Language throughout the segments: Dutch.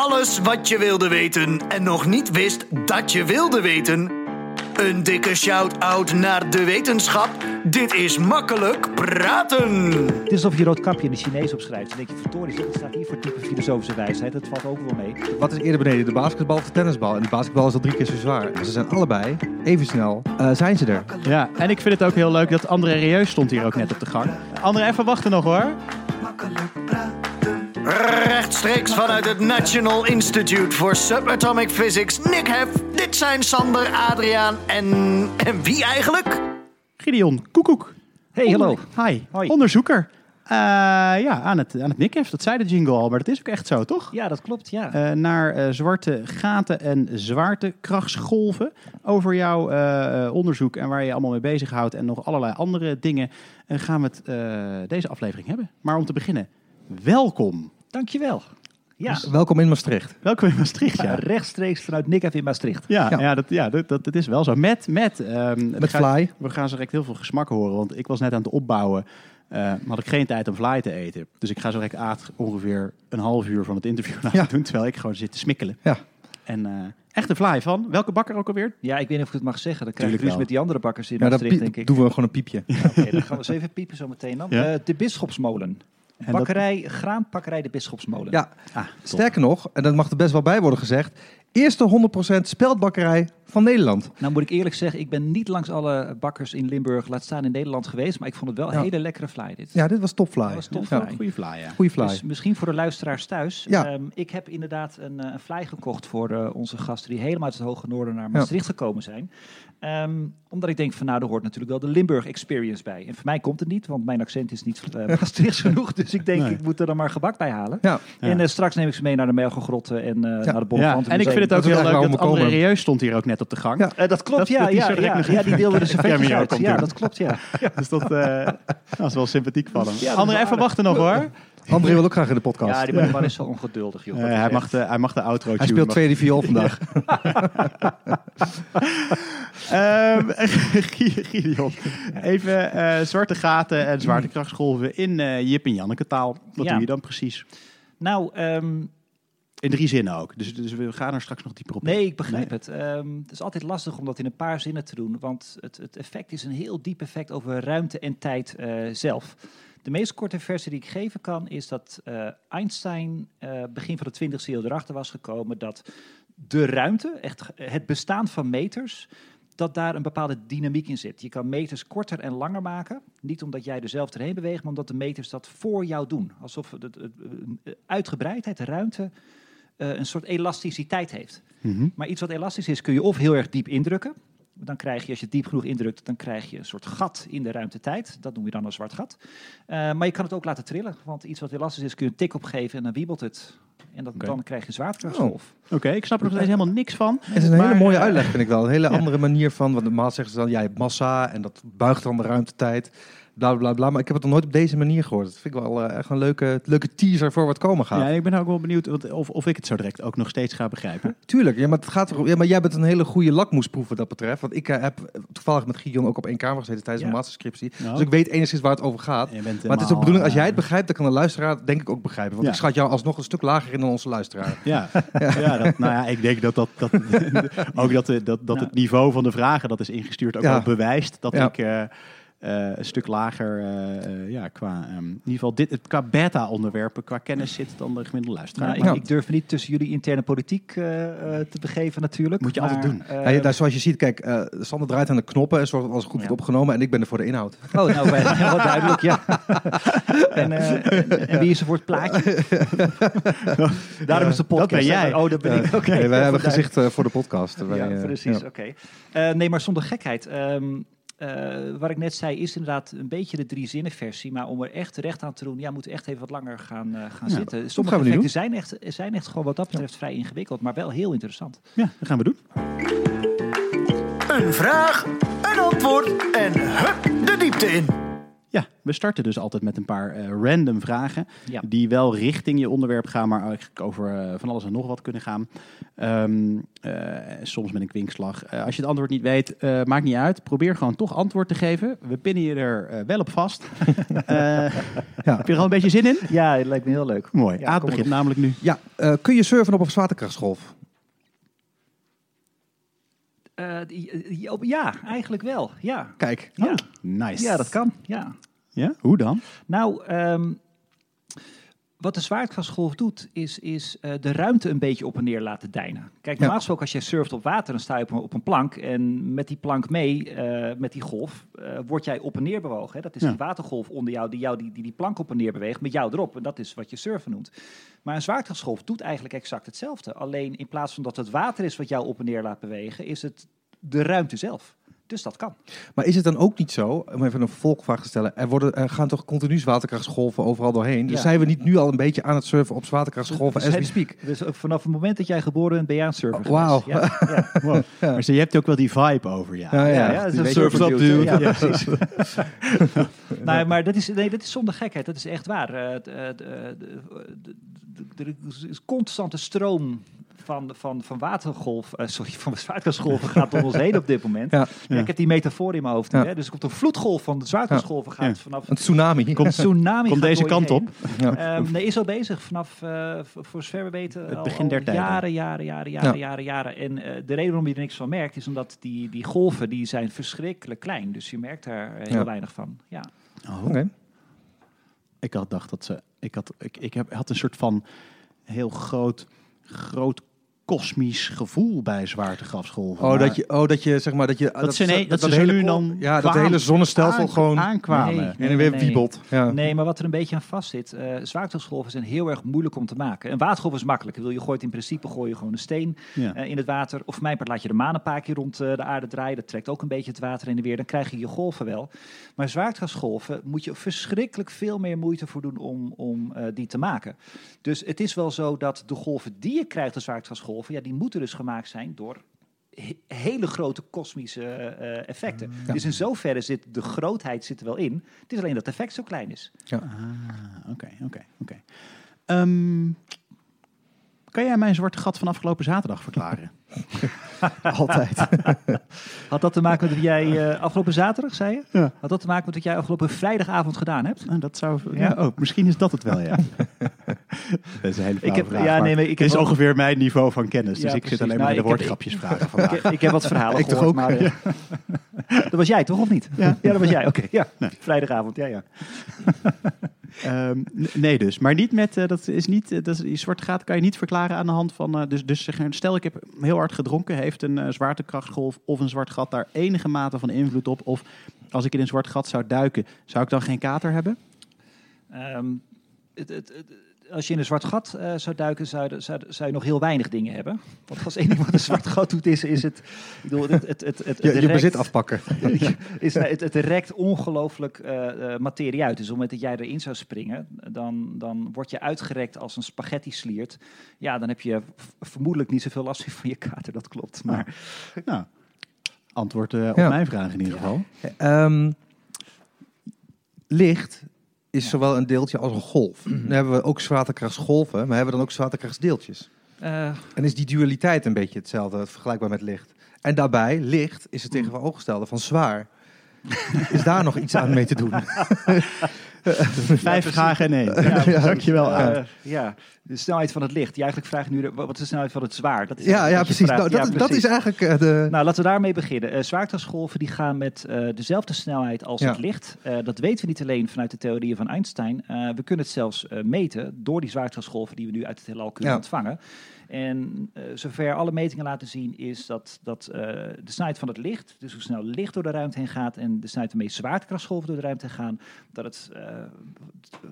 Alles wat je wilde weten en nog niet wist dat je wilde weten. Een dikke shout-out naar de wetenschap. Dit is makkelijk praten. Het is alsof je rood kapje in de Chinees opschrijft. Dan denk je, verdorie, wat staat hier voor type filosofische wijsheid? Dat valt ook wel mee. Wat is eerder beneden, de basketbal of de tennisbal? En de basketbal is al drie keer zo zwaar. Ze zijn allebei even snel. eh, zijn ze er? Ja, en ik vind het ook heel leuk dat André Reus stond hier ook net op de gang. André, even wachten nog hoor. Rechtstreeks vanuit het National Institute for Subatomic Physics, Nick Hef. Dit zijn Sander, Adriaan en... en wie eigenlijk? Gideon, koekoek. Hey, hallo. Hi, Hoi. onderzoeker. Eh, ja, aan het, aan het nikheft. Dat zei de jingle al, maar dat is ook echt zo, toch? Ja, dat klopt, ja. Eh, naar eh, zwarte gaten en zwaartekrachtsgolven. Over jouw eh, eh, onderzoek en waar je je allemaal mee bezighoudt en nog allerlei andere dingen gaan we het eh, deze aflevering hebben. Maar om te beginnen, welkom. Dankjewel. Ja, Welkom in Maastricht. Welkom in Maastricht. ja. Ja, rechtstreeks vanuit Nick in Maastricht. ja, Ja. ja. dat, ja dat, dat, dat is wel zo. Met, met, ehm, we Met gaan- Fly. We gaan zo direct heel veel gesmak horen, want ik was net aan het opbouwen. eh, maar had ik geen tijd om Fly te eten. Dus ik ga zo direct ongeveer een half uur van het interview laten Ja. doen, terwijl ik gewoon zit te smikkelen. Ja. En eh echt een Fly van, welke bakker ook alweer? Ja, ik weet niet of ik het mag zeggen. Dan krijg ik wel. met die andere bakkers in Maastricht, denk ik. doen we gewoon een piepje. Oké, dan gaan we eens even piepen zo meteen dan. Ja. Eh, de Bisschopsmolen. Dat- Bakkerij, graanpakkerij de Bisschopsmolen. Ja, Ah, sterker nog, en dat mag er best wel bij worden gezegd. Eerste 100% speldbakkerij van Nederland. Nou moet ik eerlijk zeggen, ik ben niet langs alle bakkers in Limburg, laat staan in Nederland geweest. Maar ik vond het wel een Ja. hele lekkere fly dit. Ja, dit was topfly. Dat was top Ja, fly. Goeie Fly, ja. Goeie fly. Dus misschien voor de luisteraars thuis. Ja. Ehm, ik heb inderdaad een, eh, een fly gekocht voor eh, onze gasten die helemaal uit het hoge noorden naar Maastricht gekomen zijn. Ehm, omdat ik denk van nou, er hoort natuurlijk wel de Limburg experience bij. En voor mij komt het niet, want mijn accent is niet uh, Maastrichts genoeg. Dus ik denk, Nee. ik moet er dan maar gebak bij halen. Ja. En eh, straks neem ik ze mee naar de Melgengrotten en eh, naar de Ja, Bonnefanten en ik vind het ook heel leuk dat André. Reus stond hier ook net op de gang. Ja. Dat klopt, Dat- ja. dat ja, ja, ja, die deelde de servetjes uit. Ja, dat klopt, ja. Dus dat, eh, dat is wel sympathiek van hem. Ja, André, even wachten nog hoor. André wil ook graag in de podcast. Ja, die man man is zo ongeduldig, joh. Hij, echt- mag de, hij mag de outro Hij speelt mag- tweede viool vandaag. Ehm, Gideon, even eh, zwarte gaten en zwaartekrachtsgolven in eh, Jip en Janneke taal. Wat Ja. doe je dan precies? Nou, ehm, In drie zinnen ook. Dus, dus we gaan er straks nog dieper op. in. Nee, ik begrijp Nee. het. Ehm, het is altijd lastig om dat in een paar zinnen te doen, want het, het effect is een heel diep effect over ruimte en tijd eh, zelf. De meest korte versie die ik geven kan is dat eh, Einstein eh, begin van de 20e eeuw erachter was gekomen dat de ruimte, echt het bestaan van meters, dat daar een bepaalde dynamiek in zit. Je kan meters korter en langer maken, niet omdat jij er zelf erheen beweegt, maar omdat de meters dat voor jou doen. Alsof het- uitgebreidheid, de ruimte, eh, een soort elasticiteit heeft. Mhm. Maar iets wat elastisch is, kun je of heel erg diep indrukken. Dan krijg je, als je diep genoeg indrukt, dan krijg je een soort gat in de ruimtetijd. Dat noem je dan een zwart gat. Eh, maar je kan het ook laten trillen. Want iets wat elastisch is, kun je een tik opgeven en dan wiebelt het. En dat, dan krijg je een zwaartekrachtsgolf. Oké, ik snap er nog steeds helemaal niks van. Het is een Maar, hele mooie eh, uitleg, vind ik wel. Een hele ja. andere manier van, want normaal zeggen ze dan, ja, je hebt massa en dat buigt dan de ruimtetijd. Bla, bla, bla. Maar ik heb het nog nooit op deze manier gehoord. Dat vind ik wel eh, echt een leuke, leuke teaser voor wat komen gaat. Ja, ik ben ook wel benieuwd wat- of, of ik het zo direct ook nog steeds ga begrijpen. Tuurlijk, ja, maar, het gaat erom, ja, maar jij bent een hele goede lakmoesproef wat dat betreft. Want ik eh, heb toevallig met Gideon ook op één kamer gezeten tijdens Ja. mijn masterscriptie. Nou. Dus ik weet enigszins waar het over gaat. Maar het is de bedoeling, als jij het begrijpt, dan kan de luisteraar denk ik ook begrijpen. Want Ja. ik schat jou alsnog een stuk lager in dan onze luisteraar. eh, Ja, ja. dat, nou ja, ik denk dat, dat, dat ook dat, dat, dat het niveau van de vragen dat is ingestuurd ook wel bewijst dat ik eh, eh, een stuk lager, eh, eh, ja, qua, ehm, in ieder geval dit, het- qua beta-onderwerpen, qua kennis zit dan de gemiddelde luisteraar. Nou, ik, durf niet tussen jullie interne politiek te begeven natuurlijk. Moet je maar, altijd doen. eh, Ja, zoals je ziet, kijk, Sander draait aan de knoppen en zorgt dat alles goed wordt opgenomen. En ik ben er voor de inhoud. Oh, nou, wat duidelijk, ja. en, en, en wie is er voor het plaatje? Daarom is de podcast. dat jij. Oh, dat ben ik. Oké. Nee, wij hebben gezicht voor de podcast. Wij, ja, precies. Oké. Nee, maar zonder gekheid. Ehm eh, wat ik net zei, is inderdaad een beetje de drie zinnen versie. Maar om er echt recht aan te doen, ja, moeten we echt even wat langer gaan, eh, gaan Ja, zitten. Sommige gaan we nu effecten zijn echt, zijn echt gewoon wat dat betreft vrij ingewikkeld, maar wel heel interessant. Ja, dat gaan we doen. Een vraag, een antwoord en hup de diepte in. Ja, we starten dus altijd met een paar eh, random vragen. Ja. Die wel richting je onderwerp gaan, maar eigenlijk over eh, van alles en nog wat kunnen gaan. Ehm, eh, soms met een kwinkslag. Als je het antwoord niet weet, eh, maakt niet uit. Probeer gewoon toch antwoord te geven. We pinnen je er eh, wel op vast. Eh, Heb je er al een beetje zin in? Ja, het lijkt me heel leuk. Mooi. Ja, Aad begint namelijk nu. Ja, eh, kun je surfen op een zwaartekrachtsgolf? Eh, die- die- op- ja, eigenlijk wel. Ja. Kijk. Ja. Nice. ja, dat kan. Ja. Ja? Hoe dan? Nou, ehm, wat de zwaartekrachtsgolf doet, is, is eh, de ruimte een beetje op en neer laten deinen. Kijk, normaal gesproken als je surft op water, dan sta je op een, op een plank. En met die plank mee, eh, met die golf, eh, word jij op en neer bewogen. Hè? Dat is Ja. een watergolf onder jou, die, jou die, die die plank op en neer beweegt, met jou erop. En dat is wat je surfen noemt. Maar een zwaartekrachtsgolf doet eigenlijk exact hetzelfde. Alleen in plaats van dat het water is wat jou op en neer laat bewegen, is het de ruimte zelf. Dus dat kan. Maar is het dan ook niet zo, om even een vervolgvraag te stellen, er, worden, er gaan toch continu zwaartekrachtsgolven overal doorheen? Dus Ja. zijn we niet nu al een beetje aan het surfen op zwaartekrachtsgolven as we Dus- speak? Dus eh, vanaf het moment dat jij geboren bent, ben je aan het surfen Oh, wauw. Ja, ja. Maar je hebt ook wel die vibe over, ja. Ja, ja. Ja, ja, dat is Die een beetje surfer surf dude, dude. hè? Ja, precies. nee, maar dat is, nee, dat is zonder gekheid. Dat is echt waar. Eh, Er is constante stroom van, van, van watergolf, eh, sorry, van zwaartekrachtsgolven gaat om ons heen op dit moment. Ja. Ja, ik heb die metafoor in mijn hoofd. Hè? Dus er komt een vloedgolf van de zwaartekrachtsgolven gaat Ja. vanaf Een tsunami. een tsunami Komt deze kant op. Ehm, nee, is al bezig vanaf, eh, voor zover we weten, Het al- begin al der tijden. jaren, jaren, jaren, jaren, Ja. jaren, jaren. En eh, de reden waarom je er niks van merkt, is omdat die, die golven, die zijn verschrikkelijk klein. Dus je merkt daar heel Ja. weinig van. Ja. Oh. Oké. Ik had dacht dat ze. Ik had, ik, ik heb, had een soort van heel groot, groot kosmisch gevoel bij zwaartekrachtsgolven. Oh, dat je, oh, dat je zeg maar dat je Dat ze nee- dat ze hele nu dan ja, dat hele zonnestelsel aan- gewoon aankwamen. Nee. en weer wiebelt. Ja. Nee, maar wat er een beetje aan vast zit, zwaartekrachtsgolven zijn heel erg moeilijk om te maken. Een watergolf is makkelijk. Wil je gooit in principe gooi je gewoon een steen Ja. eh, in het water. Of mijn part laat je de maan een paar keer rond eh, de aarde draaien. Dat trekt ook een beetje het water in de weer. Dan krijg je je golven wel. Maar zwaartekrachtsgolven moet je verschrikkelijk veel meer moeite voor doen om, om die te maken. Dus het is wel zo dat de golven die je krijgt als ja, die moeten dus gemaakt zijn door he- hele grote kosmische eh, effecten. Ja. Dus in zoverre zit de grootheid zit er wel in. Het is alleen dat het effect zo klein is. Ah, oké, oké, oké. Ehm, Kan jij mijn zwarte gat van afgelopen zaterdag verklaren? Altijd. Had dat te maken met wat jij eh, afgelopen zaterdag zei je? Ja. Had dat te maken met wat jij afgelopen vrijdagavond gedaan hebt? Nou, dat zou. Ja. Ja. oh, misschien is dat het wel, ja. dat is een hele Ik heb- vraag, ja, nee, maar ik heb is wel- ongeveer mijn niveau van kennis. Dus ik precies. zit alleen maar Nou, de heb- woordgrapjes vragen vandaag. Ik, ik heb wat verhalen Ik gehoord, ook? maar... eh, dat was jij toch, of niet? Ja. dat was jij, oké. ja. Nee. Vrijdagavond, ja, ja. Ehm, nee, dus. Maar niet met. eh, dat is niet. eh, dat is, die gaten kan je niet verklaren aan de hand van. eh, dus, dus stel, ik heb heel hard gedronken. Heeft een zwaartekrachtgolf of een zwart gat daar enige mate van invloed op? Of als ik in een zwart gat zou duiken, zou ik dan geen kater hebben? Ehm, het, het- als je in een zwart gat eh, zou duiken, zou, je- zou, zou je nog heel weinig dingen hebben. Want als één ding wat een zwart gat doet, is, is het... Ik bedoel, het, het, het, het, Je, bezit afpakken. is, het, het rekt ongelooflijk eh, eh, materie uit. Dus op het moment dat jij erin zou springen, dan, dan word je uitgerekt als een spaghetti sliert. Ja, dan heb je vermoedelijk niet zoveel last meer van je kater, dat klopt. Maar Nou, antwoord eh, op Ja. mijn vraag in ieder geval. Ehm, licht is zowel een deeltje als een golf. Dan hebben we ook zwaartekrachtsgolven, maar hebben we dan ook zwaartekrachtsdeeltjes. eh, En is die dualiteit een beetje hetzelfde, vergelijkbaar met licht. En daarbij, licht is het tegenovergestelde van zwaar. Is daar nog iets aan mee te doen? Vijf vragen en één. Ja, Ja, Dankjewel. eh, ja, de snelheid van het licht. Die eigenlijk vraagt nu, de- wat is de snelheid van het zwaar? Dat is Ja, ja je precies. Nou, dat, Ja, dat is eigenlijk eh, de... Nou, laten we daarmee beginnen. Uh, zwaartekrachtsgolven die gaan met dezelfde snelheid als Ja. het licht. Dat weten we niet alleen vanuit de theorieën van Einstein. We kunnen het zelfs meten door die zwaartekrachtsgolven die we nu uit het heelal kunnen Ja. ontvangen. En eh, zover alle metingen laten zien is dat, dat eh, de snelheid van het licht, dus hoe snel licht door de ruimte heen gaat en de snelheid waarmee zwaartekrachtsgolven door de ruimte heen gaan, dat het eh,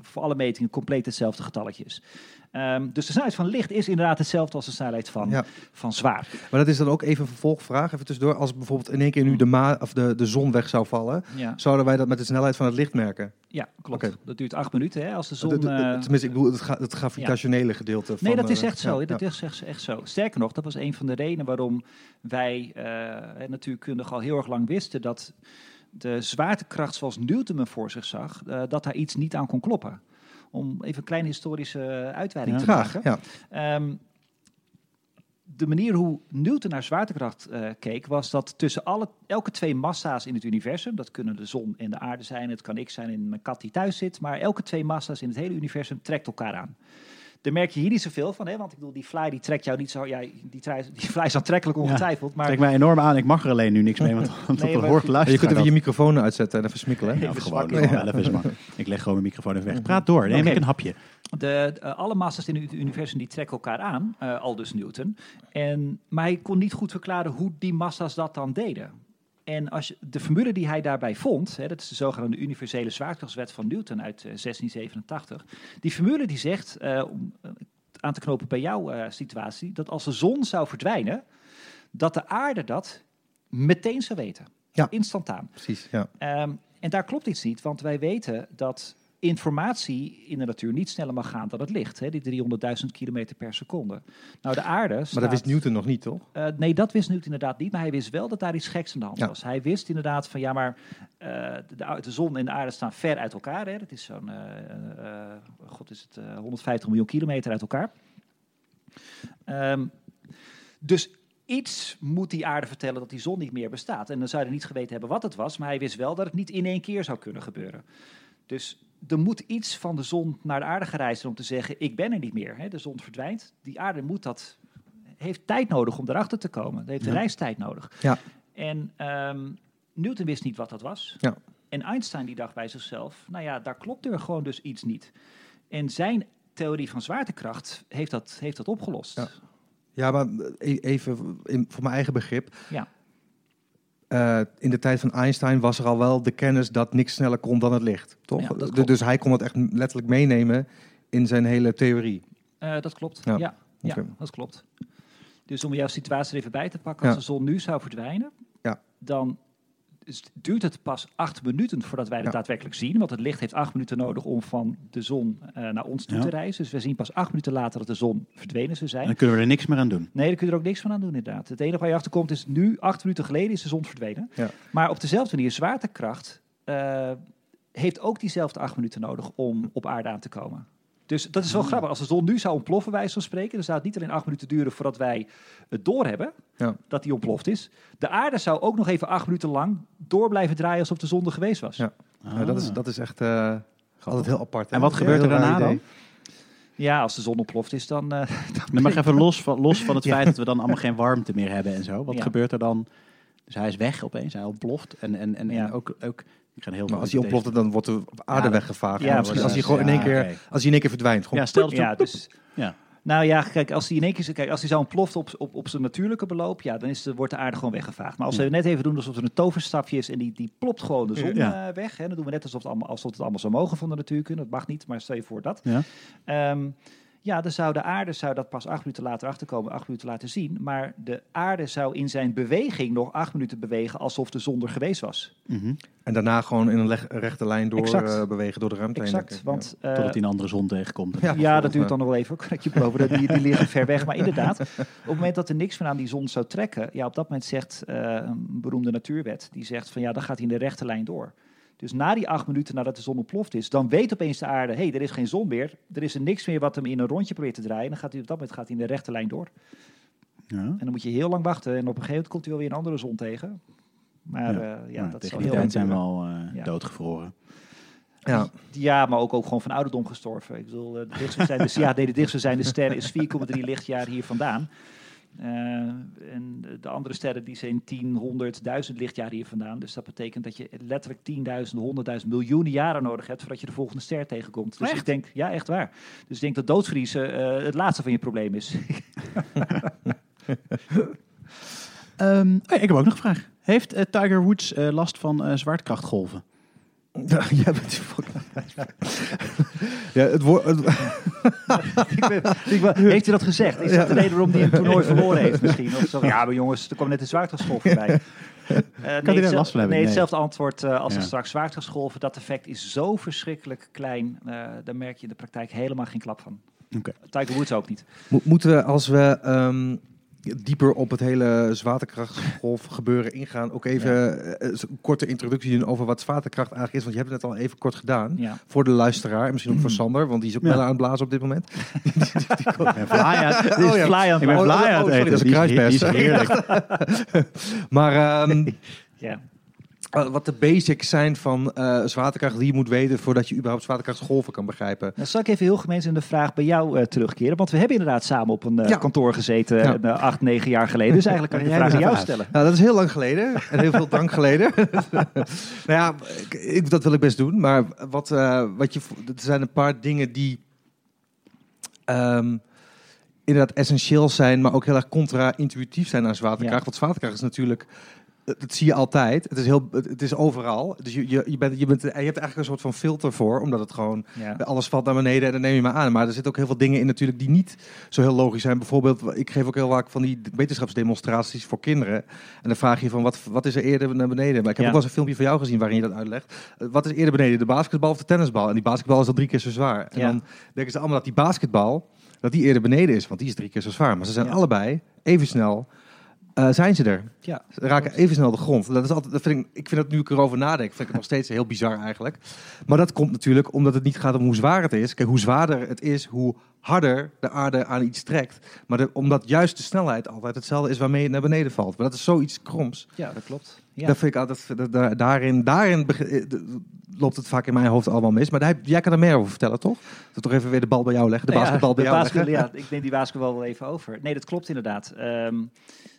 voor alle metingen compleet hetzelfde getalletje is. Ehm, dus de snelheid van licht is inderdaad hetzelfde als de snelheid van, Ja. van zwaar. Maar dat is dan ook even een vervolgvraag, even tussendoor. Als bijvoorbeeld in één keer nu de, ma of de, de zon weg zou vallen, Ja. zouden wij dat met de snelheid van het licht merken? Ja, klopt. Dat duurt acht minuten hè, als de zon... Dat- eh, tenminste, ik bedoel het, ga- het gravitationele gedeelte van... nee, dat is eh, echt zo. ja, dat ja. is echt, echt zo. Sterker nog, dat was een van de redenen waarom wij eh natuurkundig al heel erg lang wisten dat de zwaartekracht zoals Newton hem voor zich zag, dat daar iets niet aan kon kloppen. Om even een kleine historische uitweiding Ja. te Graag, maken. ja. Ehm, de manier hoe Newton naar zwaartekracht eh, keek, was dat tussen alle, elke twee massa's in het universum, dat kunnen de zon en de aarde zijn, het kan ik zijn en mijn kat die thuis zit, maar elke twee massa's in het hele universum trekt elkaar aan. Daar merk je hier niet zoveel van, hè? want ik bedoel, die fly die trekt jou niet zo, ja, die, trui- die fly is aantrekkelijk ongetwijfeld, maar Trek mij enorm aan. Ik mag er alleen nu niks mee, want, Nee, dat maar- hoort je kunt even je microfoon uitzetten en even smikkelen. hè? Ja, even gewoon, gewoon. Ik leg gewoon mijn microfoon even weg. Praat door, neem ik een hapje. De, eh, alle massa's in het universum die trekken elkaar aan, eh al dus Newton. En, maar hij kon niet goed verklaren hoe die massa's dat dan deden. En als je, de formule die hij daarbij vond, hè, dat is de zogenaamde universele zwaartekrachtswet van Newton uit eh, 1687. Die formule die zegt, eh, om eh, aan te knopen bij jouw eh, situatie, dat als de zon zou verdwijnen, dat de aarde dat meteen zou weten. Ja. Instantaan. Precies, ja. Ehm, en daar klopt iets niet, want wij weten dat informatie in de natuur niet sneller mag gaan dan het licht. Hè, die 300.000 kilometer per seconde. Nou, de aarde. Maar dat wist Newton nog niet, toch? Eh, nee, dat wist Newton inderdaad niet, maar hij wist wel dat daar iets geks aan de hand Ja. was. Hij wist inderdaad van ja, maar eh, de, de, zon en de aarde staan ver uit elkaar. Hè. Dat is zo'n, eh, god is het, eh, 150 miljoen kilometer uit elkaar. Ehm, dus iets moet die aarde vertellen dat die zon niet meer bestaat. En dan zou hij niet geweten hebben wat het was, maar hij wist wel dat het niet in één keer zou kunnen gebeuren. Dus er moet iets van de zon naar de aarde gereisd om te zeggen, ik ben er niet meer. Hè. De zon verdwijnt. Die aarde moet dat, heeft tijd nodig om erachter te komen. Dat heeft Ja. reistijd nodig. Ja. En ehm, Newton wist niet wat dat was. Ja. En Einstein die dacht bij zichzelf, nou ja, daar klopt er gewoon dus iets niet. En zijn theorie van zwaartekracht heeft dat, heeft dat opgelost. Ja. Ja, maar e- even in, voor mijn eigen begrip. Ja. Eh, in de tijd van Einstein was er al wel de kennis dat niks sneller kon dan het licht, toch? Ja, Dus- hij kon het echt letterlijk meenemen in zijn hele theorie. Eh, dat klopt. Ja. Ja, ja, dat klopt. Dus om jouw situatie er even bij te pakken, als de zon nu zou verdwijnen, Ja. dan duurt het pas acht minuten voordat wij het Ja. daadwerkelijk zien. Want het licht heeft acht minuten nodig om van de zon eh, naar ons toe Ja. te reizen. Dus we zien pas acht minuten later dat de zon verdwenen zou En zijn. dan kunnen we er niks meer aan doen. Nee, daar kun je er ook niks van aan doen, inderdaad. Het enige waar je achter komt is nu, acht minuten geleden, is de zon verdwenen. Ja. Maar op dezelfde manier, zwaartekracht eh, heeft ook diezelfde acht minuten nodig om op aarde aan te komen. Dus dat is wel grappig. Als de zon nu zou ontploffen, bij van spreken, dan zou het niet alleen acht minuten duren voordat wij het doorhebben Ja. dat die ontploft is. De aarde zou ook nog even acht minuten lang door blijven draaien alsof de zon er geweest was. Ja. Ja, dat, is, dat is echt eh, altijd heel apart. hè? En wat gebeurt er daarna dan? Ja, als de zon ontploft is, dan... eh, Dan mag even los van, los van het feit dat we dan allemaal geen warmte meer hebben en zo. Wat Ja. gebeurt er dan? Dus hij is weg opeens, hij ontploft. En, en, en, Ja. en ook, ook, heel Maar als hij deze- ontploft, dan wordt de aarde Ja, weggevaagd. ja, als, precies. als hij gewoon in één keer, als hij in één keer verdwijnt. Gewoon, Ja, stel ja, dus... Ja. Nou ja, kijk, als hij in één keer kijk, als hij zou ontploffen op, op, op zijn natuurlijke beloop, ja, dan is de, wordt de aarde gewoon weggevaagd. Maar als we net even doen alsof het een toverstafje is en die, die plopt gewoon de zon Ja. eh, weg, hè, dan doen we net alsof het, allemaal, alsof het allemaal zou mogen van de natuurkunde. Dat mag niet, maar stel je voor dat. Ja. Ehm, ja, dan zou de aarde zou dat pas acht minuten later achterkomen, acht minuten laten zien. Maar de aarde zou in zijn beweging nog acht minuten bewegen alsof de zon er geweest was. Mhm. En daarna gewoon in een rechte lijn door Exact. eh, bewegen door de ruimte heen. Exact, want... eh, Totdat hij een andere zon tegenkomt. Ja. Ja, dat duurt dan nog wel even. Kan ik je beloven. Die, die liggen ver weg. Maar inderdaad, op het moment dat er niks meer aan die zon zou trekken, ja, op dat moment zegt eh, een beroemde natuurwet, die zegt van ja, dan gaat hij in de rechte lijn door. Dus na die acht minuten nadat de zon ontploft is, dan weet opeens de aarde, hé, hey, er is geen zon meer. Er is er niks meer wat hem in een rondje probeert te draaien. En dan gaat hij op dat moment gaat hij in de rechte lijn door. Ja. En dan moet je heel lang wachten. En op een gegeven moment komt hij wel weer een andere zon tegen. Maar Ja. ja, ja Nou, dat is tegen wel die heel tijd zijn we al eh, Ja. doodgevroren. Ja. Ja, maar ook, ook gewoon van ouderdom gestorven. Ik bedoel, eh, de dichtstbijzijnde, ja, nee, de dichtstbijzijnde ster is 4,3 lichtjaar hier vandaan. Eh, en de- de andere sterren die zijn 10, 100, 1000 lichtjaar hier vandaan. Dus dat betekent dat je letterlijk 10.000, 100.000 miljoenen jaren nodig hebt voordat je de volgende ster tegenkomt. Dus Echt? ik denk, ja, echt waar. Dus ik denk dat doodvriezen eh, het laatste van je probleem is. Ehm, oh ja, ik heb ook nog een vraag. Heeft eh, Tiger Woods last van zwaartekrachtgolven? Ja, jij bent ja, het woord. het- heeft hij dat gezegd? Is dat de reden waarom hij een toernooi verloren heeft misschien? Of zo? Ja, maar jongens, er kwam net een zwaartekrachtgolf voorbij. Eh, nee, last hetzelfde- van hebben? Nee, Nee. hetzelfde antwoord eh, als Ja. er straks zwaartekrachtsgolven. Dat effect is zo verschrikkelijk klein. eh daar merk je in de praktijk helemaal geen klap van. Oké. Tiger Woods ook niet. Mo- moeten we als we. ehm, dieper op het hele zwaartekrachtgolf gebeuren ingaan, ook even eh, een korte introductie doen over wat zwaartekracht eigenlijk is. Want je hebt het net al even kort gedaan. Ja. Voor de luisteraar en misschien ook voor Sander, want die is ook Ja. wel aan het blazen op dit moment. Ik ben fly Ik ben Oh, oh, sorry, eten. dat is een kruisbest. heerlijk. Maar ehm, Ja. Wat de basics zijn van eh, zwaartekracht die je moet weten voordat je überhaupt zwaartekrachtsgolven kan begrijpen. Dan zal ik even heel gemeen in de vraag bij jou eh, terugkeren. Want we hebben inderdaad samen op een eh, Ja. kantoor gezeten, Ja. eh, acht, negen jaar geleden. Dus eigenlijk kan ik de vraag aan jou stellen. Nou, dat is heel lang geleden en heel veel drank geleden. nou ja, ik, ik- dat wil ik best doen. Maar wat, eh, wat je, er zijn een paar dingen die ehm, inderdaad essentieel zijn, maar ook heel erg contra-intuïtief zijn aan zwaartekracht. Ja. Want zwaartekracht is natuurlijk, dat zie je altijd. Het is, heel, het is overal. Dus je, je, je, bent, je, bent, je hebt eigenlijk een soort van filter voor, omdat het gewoon Ja. alles valt naar beneden en dan neem je maar aan. Maar er zitten ook heel veel dingen in natuurlijk die niet zo heel logisch zijn. Bijvoorbeeld, ik geef ook heel vaak van die wetenschapsdemonstraties voor kinderen. En dan vraag je van, wat, wat is er eerder naar beneden? Maar ik heb Ja. ook wel eens een filmpje van jou gezien waarin je dat uitlegt. Eh, wat is eerder beneden, de basketbal of de tennisbal? En die basketbal is al drie keer zo zwaar. En Ja. dan denken ze allemaal dat die basketbal, dat die eerder beneden is. Want die is drie keer zo zwaar. Maar ze zijn allebei even snel, eh, zijn ze er. Ja. Ze raken even snel de grond. Dat is altijd, dat vind ik, ik vind dat nu ik erover nadenk, vind ik het nog steeds heel bizar eigenlijk. Maar dat komt natuurlijk omdat het niet gaat om hoe zwaar het is. Kijk, hoe zwaarder het is, hoe harder de aarde aan iets trekt. Maar de- omdat juist de snelheid altijd hetzelfde is waarmee het naar beneden valt. Maar dat is zoiets kroms. ja, dat klopt. Ja. Dat vind ik altijd, dat- daarin, daarin eh, loopt het vaak in mijn hoofd allemaal mis. Maar daar, jij kan er meer over vertellen, toch? Dat toch even weer de bal bij jou leggen, de Nou ja, basketbal bij de jou leggen. Ja, ik neem die basketbal wel even over. Nee, dat klopt inderdaad. Ehm,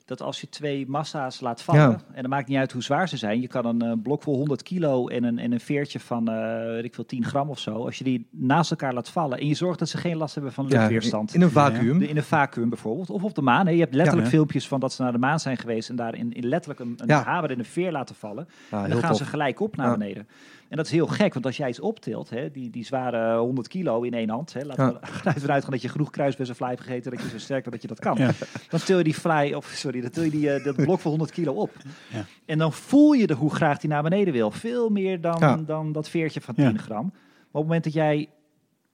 dat als je twee massa's laat vallen, Ja. en dan maakt niet uit hoe zwaar ze zijn. Je kan een eh, blok vol 100 kilo en een, en een veertje van, weet ik veel, 10 gram of zo. Als je die naast elkaar laat vallen en je zorgt dat ze geen last hebben van Ja, luchtweerstand. in een vacuüm. In een vacuüm bijvoorbeeld. Of op de maan. Hè. Je hebt letterlijk Ja. filmpjes van dat ze naar de maan zijn geweest en daar in, in letterlijk een, een Ja. hamer in een veer laten vallen. Ja, en dan gaan ze gelijk op naar Ja. beneden. En dat is heel gek, want als jij iets optilt, hè, die, die zware 100 kilo in één hand, hè, laten Ja. we ervan uitgaan dat je genoeg kruisbes en fly hebt gegeten, dat je zo sterk bent dat je dat kan. Ja. Dan til je die fly, of sorry, dan til je die, eh, dat blok van 100 kilo op. Ja. En dan voel je de, hoe graag die naar beneden wil. Veel meer dan, Ja. dan dat veertje van 10 Ja. gram. Maar op het moment dat jij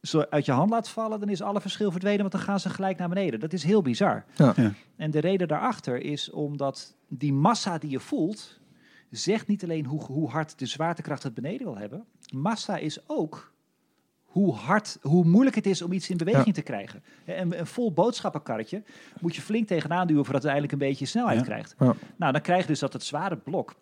ze uit je hand laat vallen, dan is alle verschil verdwenen, want dan gaan ze gelijk naar beneden. Dat is heel bizar. Ja. Ja. En de reden daarachter is omdat die massa die je voelt, zegt niet alleen hoe, hoe hard de zwaartekracht het beneden wil hebben. Massa is ook hoe hard, hoe moeilijk het is om iets in beweging Ja. te krijgen. Een, een vol boodschappenkarretje moet je flink tegenaan duwen voordat het eigenlijk een beetje snelheid Ja. krijgt. Ja. Nou, dan krijg je dus dat het zware blok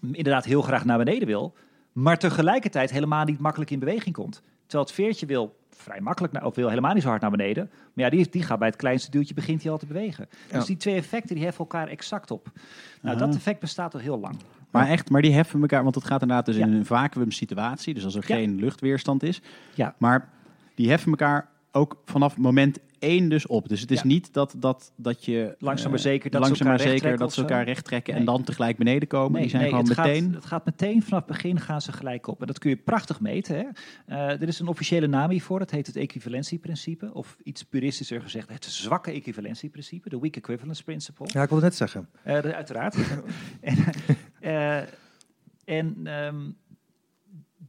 inderdaad heel graag naar beneden wil, maar tegelijkertijd helemaal niet makkelijk in beweging komt. Terwijl het veertje wil vrij makkelijk, naar, of wil helemaal niet zo hard naar beneden. Maar ja, die, die gaat bij het kleinste duwtje begint hij al te bewegen. Ja. Dus die twee effecten die heffen elkaar exact op. Nou, dat effect bestaat al heel lang. Maar echt, maar die heffen elkaar, want het gaat inderdaad dus Ja. in een vacuüm situatie, dus als er Ja. geen luchtweerstand is. Ja. Maar die heffen elkaar ook vanaf moment één dus op. Dus het is Ja. niet dat, dat, dat je... Langzaam maar eh, zeker dat ze langzaam maar elkaar zeker rechttrekken dat ze elkaar recht trekken en Nee. dan tegelijk beneden komen. die zijn gewoon het meteen... Gaat, het gaat meteen vanaf het begin gaan ze gelijk op. En dat kun je prachtig meten. Hè? Eh, er is een officiële naam hiervoor. Het heet het equivalentieprincipe. Of iets puristischer gezegd, het zwakke equivalentieprincipe. De weak equivalence principle. Ja, ik wilde net zeggen. Eh, de- uiteraard. en eh, en ehm,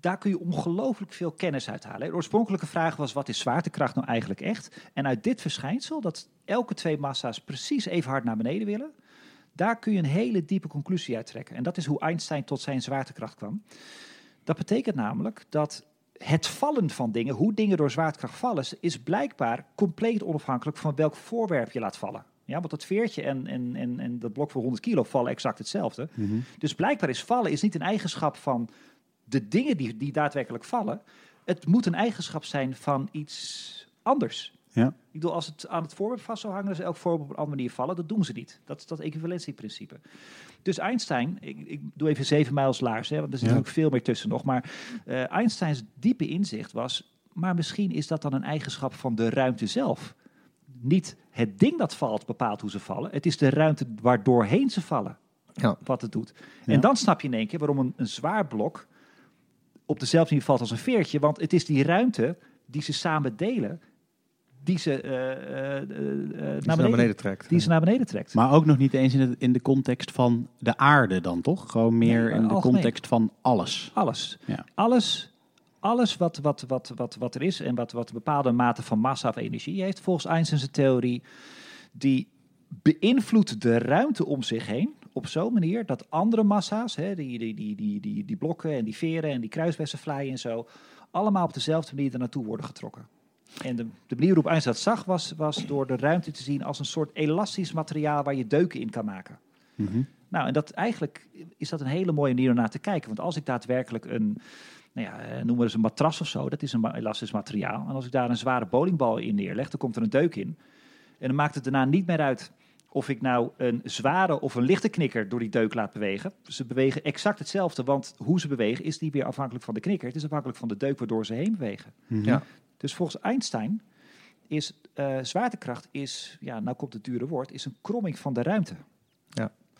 daar kun je ongelooflijk veel kennis uithalen. De oorspronkelijke vraag was, wat is zwaartekracht nou eigenlijk echt? En uit dit verschijnsel, dat elke twee massa's precies even hard naar beneden willen, daar kun je een hele diepe conclusie uit trekken. En dat is hoe Einstein tot zijn zwaartekracht kwam. Dat betekent namelijk dat het vallen van dingen, hoe dingen door zwaartekracht vallen, is blijkbaar compleet onafhankelijk van welk voorwerp je laat vallen. Ja, want dat veertje en, en, en, en dat blok voor 100 kilo vallen exact hetzelfde. Mhm. Dus blijkbaar is vallen is niet een eigenschap van de dingen die, die daadwerkelijk vallen. Het moet een eigenschap zijn van iets anders. Ja. Ik bedoel, als het aan het voorwerp vast zou hangen, dan zou elk voorwerp op een andere manier vallen. Dat doen ze niet. Dat is dat equivalentieprincipe. Dus Einstein, ik, ik doe even zeven mijls laars, hè, want er zit Ja. natuurlijk veel meer tussen nog. Maar eh, Einsteins diepe inzicht was, maar misschien is dat dan een eigenschap van de ruimte zelf. Niet het ding dat valt bepaalt hoe ze vallen. Het is de ruimte waardoorheen ze vallen Ja. wat het doet. Ja. En dan snap je in één keer waarom een, een zwaar blok op dezelfde manier valt als een veertje. Want het is die ruimte die ze samen delen, die ze, eh, eh, eh, Die naar, ze beneden, naar beneden trekt. die ze naar beneden trekt. Maar ook nog niet eens in, het, in de context van de aarde dan, toch? Gewoon meer Nee, in de algemeen. context van alles. Alles. Ja. Alles, alles wat, wat, wat, wat, wat er is en wat, wat een bepaalde mate van massa of energie heeft, volgens Einstein's theorie, die beïnvloedt de ruimte om zich heen op zo'n manier dat andere massa's, hè, die, die, die, die, die, die blokken en die veren en die kruiswessenvlijen en zo, allemaal op dezelfde manier er naartoe worden getrokken. En de, de manier waarop Einstein dat zag was, was door de ruimte te zien als een soort elastisch materiaal waar je deuken in kan maken. Mhm. Nou, en dat eigenlijk is dat een hele mooie manier om naar te kijken. Want als ik daadwerkelijk een, nou ja, eh, noem maar eens een matras of zo, dat is een elastisch materiaal. En als ik daar een zware bowlingbal in neerleg, dan komt er een deuk in. En dan maakt het daarna niet meer uit of ik nou een zware of een lichte knikker door die deuk laat bewegen. Ze bewegen exact hetzelfde, want hoe ze bewegen is niet meer afhankelijk van de knikker. Het is afhankelijk van de deuk waardoor ze heen bewegen. Mhm. Ja. Dus volgens Einstein is eh, zwaartekracht, is, ja, nou komt het dure woord, is een kromming van de ruimte.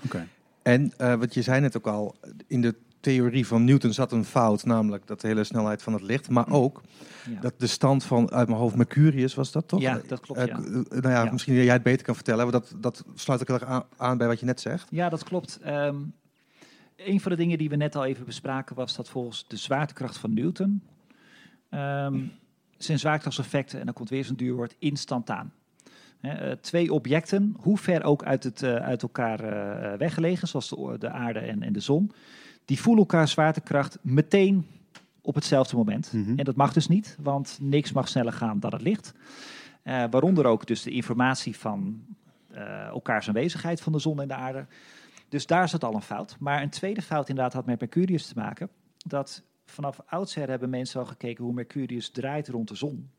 Oké. En eh, wat je zei net ook al, in de theorie van Newton zat een fout, namelijk dat de hele snelheid van het licht, maar ook Ja. dat de stand van, uit mijn hoofd, Mercurius was dat toch? Ja, dat klopt, Eh, ja. eh, nou ja, Ja. misschien jij het beter kan vertellen, maar dat, dat sluit ook heel erg aan, aan bij wat je net zegt. Ja, dat klopt. Ehm, een van de dingen die we net al even bespraken was dat volgens de zwaartekracht van Newton ehm, zijn zwaartekrachtseffecten, en dan komt weer zo'n duur woord, instantaan. Eh, twee objecten, hoe ver ook uit, het, uit elkaar weggelegen, zoals de, de aarde en, en de zon, die voelen elkaar zwaartekracht meteen op hetzelfde moment. Mhm. En dat mag dus niet, want niks mag sneller gaan dan het licht. Eh, waaronder ook dus de informatie van eh, elkaars aanwezigheid van de zon en de aarde. Dus daar zat al een fout. Maar een tweede fout inderdaad had met Mercurius te maken. Dat vanaf oudsher hebben mensen al gekeken hoe Mercurius draait rond de zon.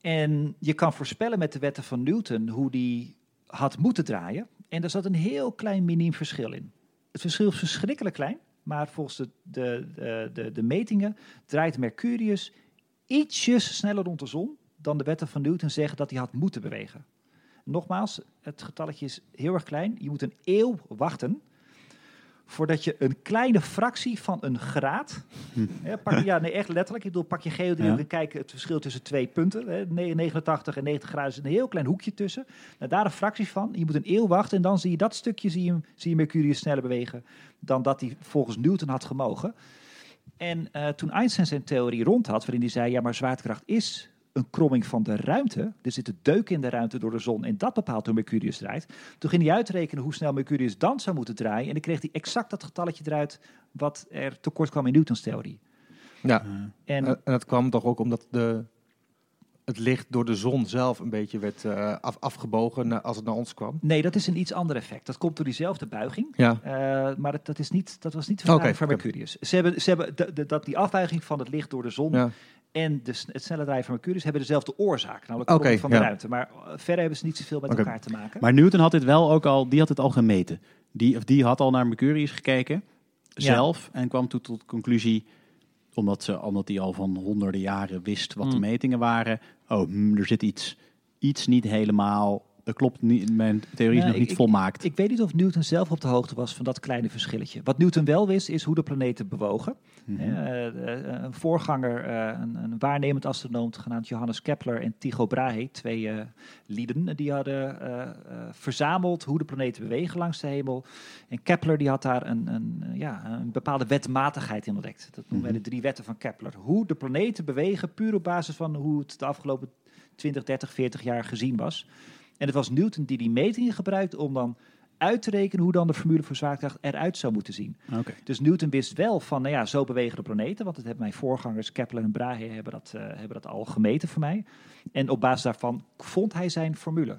En je kan voorspellen met de wetten van Newton hoe die had moeten draaien. En daar zat een heel klein miniem verschil in. Het verschil is verschrikkelijk klein. Maar volgens de, de, de, de, metingen draait Mercurius ietsjes sneller rond de zon dan de wetten van Newton zeggen dat hij had moeten bewegen. Nogmaals, het getalletje is heel erg klein. Je moet een eeuw wachten voordat je een kleine fractie van een graad... Hè, pak, ja, nee, echt letterlijk. Ik bedoel, pak je geodriehoek Ja. en kijk het verschil tussen twee punten. Hè, ne- 89 en 90 graden is een heel klein hoekje tussen. Nou, daar een fractie van. Je moet een eeuw wachten en dan zie je dat stukje, zie je, zie je Mercurius sneller bewegen dan dat hij volgens Newton had gemogen. En eh, toen Einstein zijn theorie rond had, waarin hij zei, ja, maar zwaartekracht is een kromming van de ruimte. Er zit een deuk in de ruimte door de zon en dat bepaalt hoe Mercurius draait. Toen ging hij uitrekenen hoe snel Mercurius dan zou moeten draaien. En dan kreeg hij exact dat getalletje eruit wat er tekort kwam in Newtons theorie. Ja, En en, dat kwam toch ook omdat de, het licht door de zon zelf een beetje werd eh, af, afgebogen als het naar ons kwam. nee, dat is een iets ander effect. Dat komt door diezelfde buiging. Ja, Eh, maar dat, dat, is niet, dat was niet de verklaring Oké, van. Mercurius. Ze hebben, ze hebben de, de- dat die afwijking van het licht door de zon ja. En de, het snelle draaien van Mercurius hebben dezelfde oorzaak, namelijk kromming van de ja. ruimte. Maar eh, verder hebben ze niet zoveel met elkaar te maken. Maar Newton had dit wel ook al, die had het al gemeten. Die, of die had al naar Mercurius gekeken, Ja. zelf, en kwam toen tot de conclusie, omdat, ze, omdat hij al van honderden jaren wist wat de Mm. metingen waren. Oh, hmm, er zit iets, iets niet helemaal, klopt niet, mijn theorie is nog niet ik- volmaakt. Ik weet niet of Newton zelf op de hoogte was van dat kleine verschilletje. Wat Newton wel wist, is hoe de planeten bewogen. Mhm. Eh, eh, een voorganger, eh, een, een waarnemend astronoom genaamd Johannes Kepler en Tycho Brahe, twee eh, lieden, die hadden verzameld hoe de planeten bewegen langs de hemel. En Kepler die had daar een, een, ja, een bepaalde wetmatigheid in ontdekt. Dat noemen wij de drie wetten van Kepler. Hoe de planeten bewegen, puur op basis van hoe het de afgelopen 20, 30, 40 jaar gezien was. En het was Newton die die metingen gebruikte om dan uit te rekenen hoe dan de formule voor zwaartekracht eruit zou moeten zien. Oké. Dus Newton wist wel van, nou ja, zo bewegen de planeten. Want dat hebben mijn voorgangers, Kepler en Brahe, hebben dat, eh, hebben dat al gemeten voor mij. En op basis daarvan vond hij zijn formule.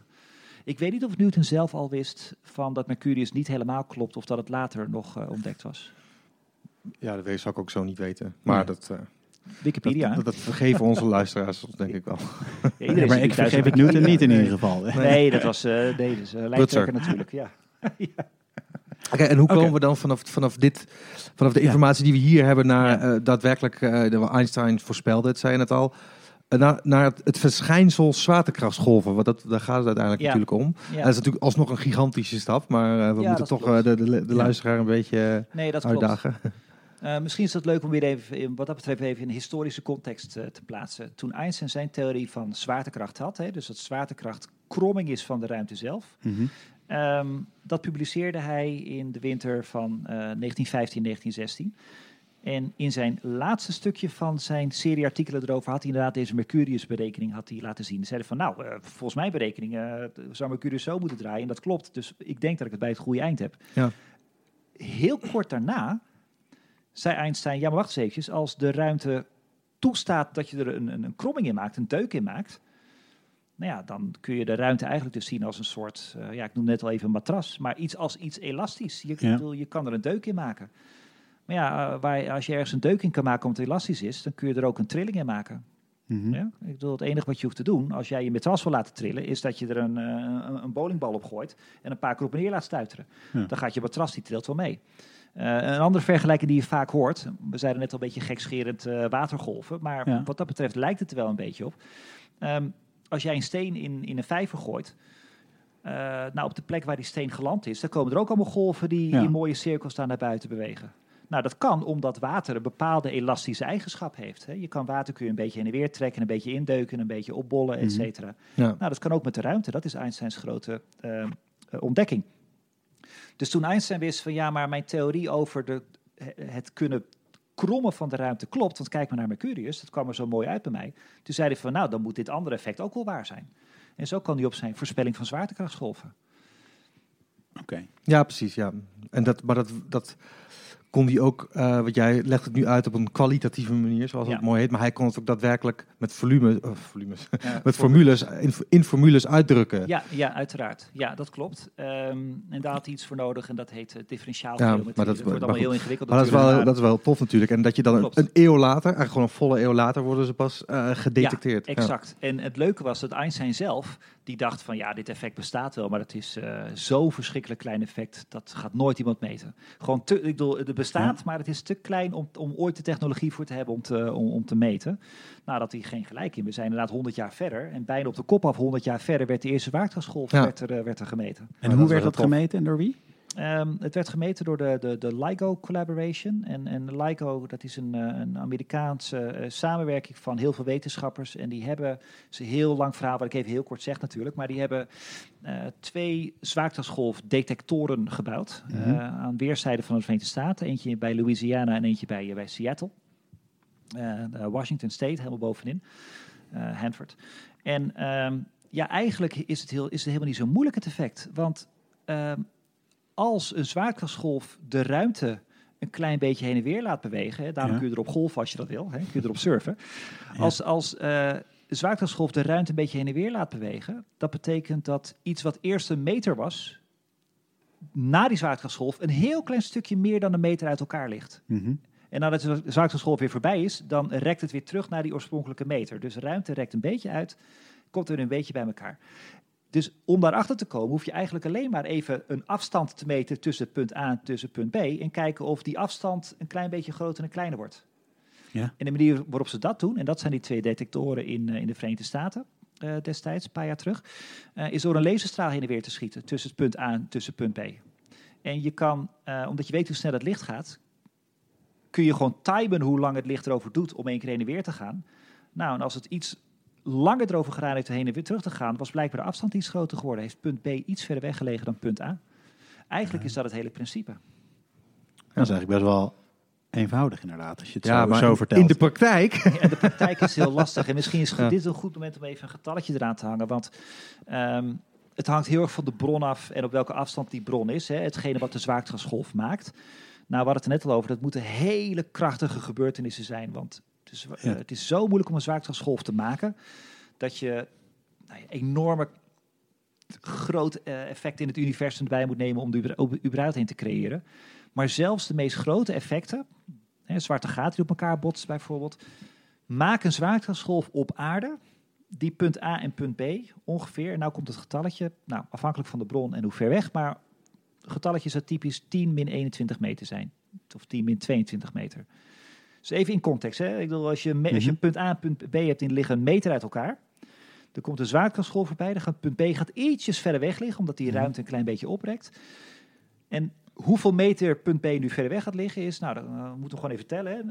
Ik weet niet of Newton zelf al wist van dat Mercurius niet helemaal klopt... of dat het later nog eh, ontdekt was. ja, dat weet- zou ik ook zo niet weten. Maar Nee. dat, eh, Wikipedia. dat, dat, dat vergeven onze luisteraars denk ik wel. Ja, Ja, iedereen maar ik vergeef het Newton niet in ieder geval. Nee, dat was uh, dus, uh, lijsttrekker natuurlijk, ja. Oké, en hoe komen we dan vanaf, vanaf dit, vanaf de Ja. informatie die we hier hebben naar eh, daadwerkelijk, eh, de Einstein voorspelde het, zei je het al, eh, naar, naar het, het verschijnsel zwaartekrachtsgolven, want dat, daar gaat het uiteindelijk Ja. natuurlijk om. ja. Dat is natuurlijk alsnog een gigantische stap, maar eh, we Ja, moeten toch eh, de, de, luisteraar een beetje Nee, dat klopt. Uh, misschien is het leuk om weer even, in, wat dat betreft, even in een historische context uh, te plaatsen. Toen Einstein zijn theorie van zwaartekracht had, hè, dus dat zwaartekracht kromming is van de ruimte zelf, Mhm. um, dat publiceerde hij in de winter van uh, 1915-1916. En in zijn laatste stukje van zijn serie artikelen erover had hij inderdaad deze Mercurius-berekening had hij laten zien. Hij zei van, nou, eh, volgens mijn berekening eh, zou Mercurius zo moeten draaien. En dat klopt, dus ik denk dat ik het bij het goede eind heb. Ja. Heel kort daarna zei Einstein, ja maar wacht eens eventjes, als de ruimte toestaat dat je er een, een, een kromming in maakt, een deuk in maakt, nou ja, dan kun je de ruimte eigenlijk dus zien als een soort, eh, ja, ik noem net al even een matras, maar iets als iets elastisch. Je, Ja. bedoel, je kan er een deuk in maken. Maar ja, eh, waar, als je ergens een deuk in kan maken omdat het elastisch is, dan kun je er ook een trilling in maken. Mhm. Ja? Ik bedoel, het enige wat je hoeft te doen als jij je matras wil laten trillen, is dat je er een, eh, een, een bowlingbal op gooit en een paar keer op en neer laat stuiteren. Ja. Dan gaat je matras, die trilt wel mee. Eh, een andere vergelijking die je vaak hoort, we zeiden net al een beetje gekscherend eh, watergolven, maar Ja. wat dat betreft lijkt het er wel een beetje op. Ehm, als jij een steen in, in een vijver gooit, eh, nou op de plek waar die steen geland is, dan komen er ook allemaal golven die Ja. in mooie cirkels daar naar buiten bewegen. Nou, dat kan omdat water een bepaalde elastische eigenschap heeft. Hè. Je kan water kun je een beetje heen en weer trekken, een beetje indeuken, een beetje opbollen, et Mhm. cetera. Ja. Nou, dat kan ook met de ruimte. Dat is Einsteins grote eh, eh, ontdekking. Dus toen Einstein wist van ja, maar mijn theorie over de, het kunnen krommen van de ruimte klopt, want kijk maar naar Mercurius, dat kwam er zo mooi uit bij mij. Toen zei hij van nou, dan moet dit andere effect ook wel waar zijn. En zo kan hij op zijn voorspelling van zwaartekrachtsgolven. Oké. Ja, precies. Ja. En dat, maar dat, dat kon hij ook, eh wat jij legt het nu uit op een kwalitatieve manier, zoals Ja. het mooi heet. Maar hij kon het ook daadwerkelijk met volume, eh, volumes, Ja, met formules, in, in formules uitdrukken. Ja, ja, uiteraard. Ja, dat klopt. Ehm, en daar had hij iets voor nodig en dat heet uh, Ja, differentiaalgeometrie. maar dat- dat, wordt allemaal heel ingewikkeld Maar dat is, wel, dat is wel tof natuurlijk. En dat je dan een, een eeuw later, eigenlijk gewoon een volle eeuw later, worden ze pas eh, gedetecteerd. Ja, exact. En het leuke was dat Einstein zelf, die dacht van ja, dit effect bestaat wel, maar het is eh zo'n verschrikkelijk klein effect, dat gaat nooit iemand meten. Gewoon te, ik bedoel, het bestaat, maar het is te klein om, om ooit de technologie voor te hebben om te, om, om te meten. Nou, dat hij geen gelijk in. We zijn inderdaad 100 jaar verder en bijna op de kop af 100 jaar verder werd de eerste zwaartekrachtsgolf Ja. werd er, eh, werd er gemeten. En hoe werd dat gemeten en door wie? Ehm, het werd gemeten door de, de, de LIGO Collaboration. En, en LIGO, dat is een, eh, een Amerikaanse eh, samenwerking van heel veel wetenschappers. En die hebben, ze heel lang verhaal, wat ik even heel kort zeg natuurlijk, maar die hebben eh, twee zwaartekrachtsgolfdetectoren gebouwd. Mhm. aan weerszijden van de Verenigde Staten. Eentje bij Louisiana en eentje bij, bij Seattle. Washington State, helemaal bovenin. Hanford. En ehm, ja, eigenlijk is het, heel, is het helemaal niet zo moeilijk het effect. Want ehm, als een zwaartekrachtsgolf de ruimte een klein beetje heen en weer laat bewegen, hè, daarom Ja. kun je erop golven als je dat wil, hè, kun je erop surfen. Als, als eh, de zwaartekrachtsgolf de ruimte een beetje heen en weer laat bewegen, dat betekent dat iets wat eerst een meter was, na die zwaartekrachtsgolf een heel klein stukje meer dan een meter uit elkaar ligt. Mhm. En nadat de zwaartekrachtsgolf weer voorbij is, dan rekt het weer terug naar die oorspronkelijke meter. Dus ruimte rekt een beetje uit, komt er een beetje bij elkaar. Dus om daarachter te komen, hoef je eigenlijk alleen maar even een afstand te meten tussen punt A en tussen punt B. En kijken of die afstand een klein beetje groter en kleiner wordt. Ja. En de manier waarop ze dat doen, en dat zijn die twee detectoren in, eh, in de Verenigde Staten eh, destijds, een paar jaar terug, eh, is door een laserstraal heen en weer te schieten tussen het punt A en tussen punt B. En je kan, omdat je weet hoe snel het licht gaat, kun je gewoon timen hoe lang het licht erover doet om één keer heen en weer te gaan. Nou, en als het iets langer erover gedaan heeft heen en weer terug te gaan, was blijkbaar de afstand iets groter geworden. Heeft punt B iets verder weg gelegen dan punt A. Eigenlijk is dat het hele principe. Dat is eigenlijk best wel eenvoudig inderdaad, als je het Ja, zo, maar zo vertelt. in de praktijk. En de praktijk is heel lastig. En misschien is Ja. dit een goed moment om even een getalletje eraan te hangen. Want ehm, het hangt heel erg van de bron af en op welke afstand die bron is. Hè. Hetgene wat de zwaartekrachtsgolf maakt. Nou, we hadden het er net al over. Dat moeten hele krachtige gebeurtenissen zijn. Want het is, eh, Ja. het is zo moeilijk om een zwaartekrachtsgolf te maken. Dat je nou enorme groot eh, effect in het universum erbij moet nemen om om überhaupt heen te creëren. Maar zelfs de meest grote effecten, hè, zwarte gaten die op elkaar botsen bijvoorbeeld, maken een zwaartekrachtsgolf op aarde die punt A en punt B ongeveer, en nou komt het getalletje, nou afhankelijk van de bron en hoe ver weg, maar getalletje zou typisch 10 min 21 meter zijn. Of 10 min 22 meter. Dus even in context. Hè? Ik bedoel, als je, me- als je Mhm. punt A en punt B hebt die liggen een meter uit elkaar. Er komt een zwaartekrachtsgolf voorbij. Dan gaat punt B gaat ietsjes verder weg liggen, omdat die Mhm. ruimte een klein beetje oprekt. En hoeveel meter punt B nu verder weg gaat liggen is, nou, dan eh, moeten we gewoon even tellen. hè.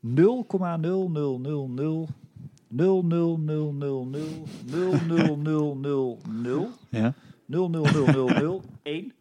0,0000 0000000 Ja. 0000001.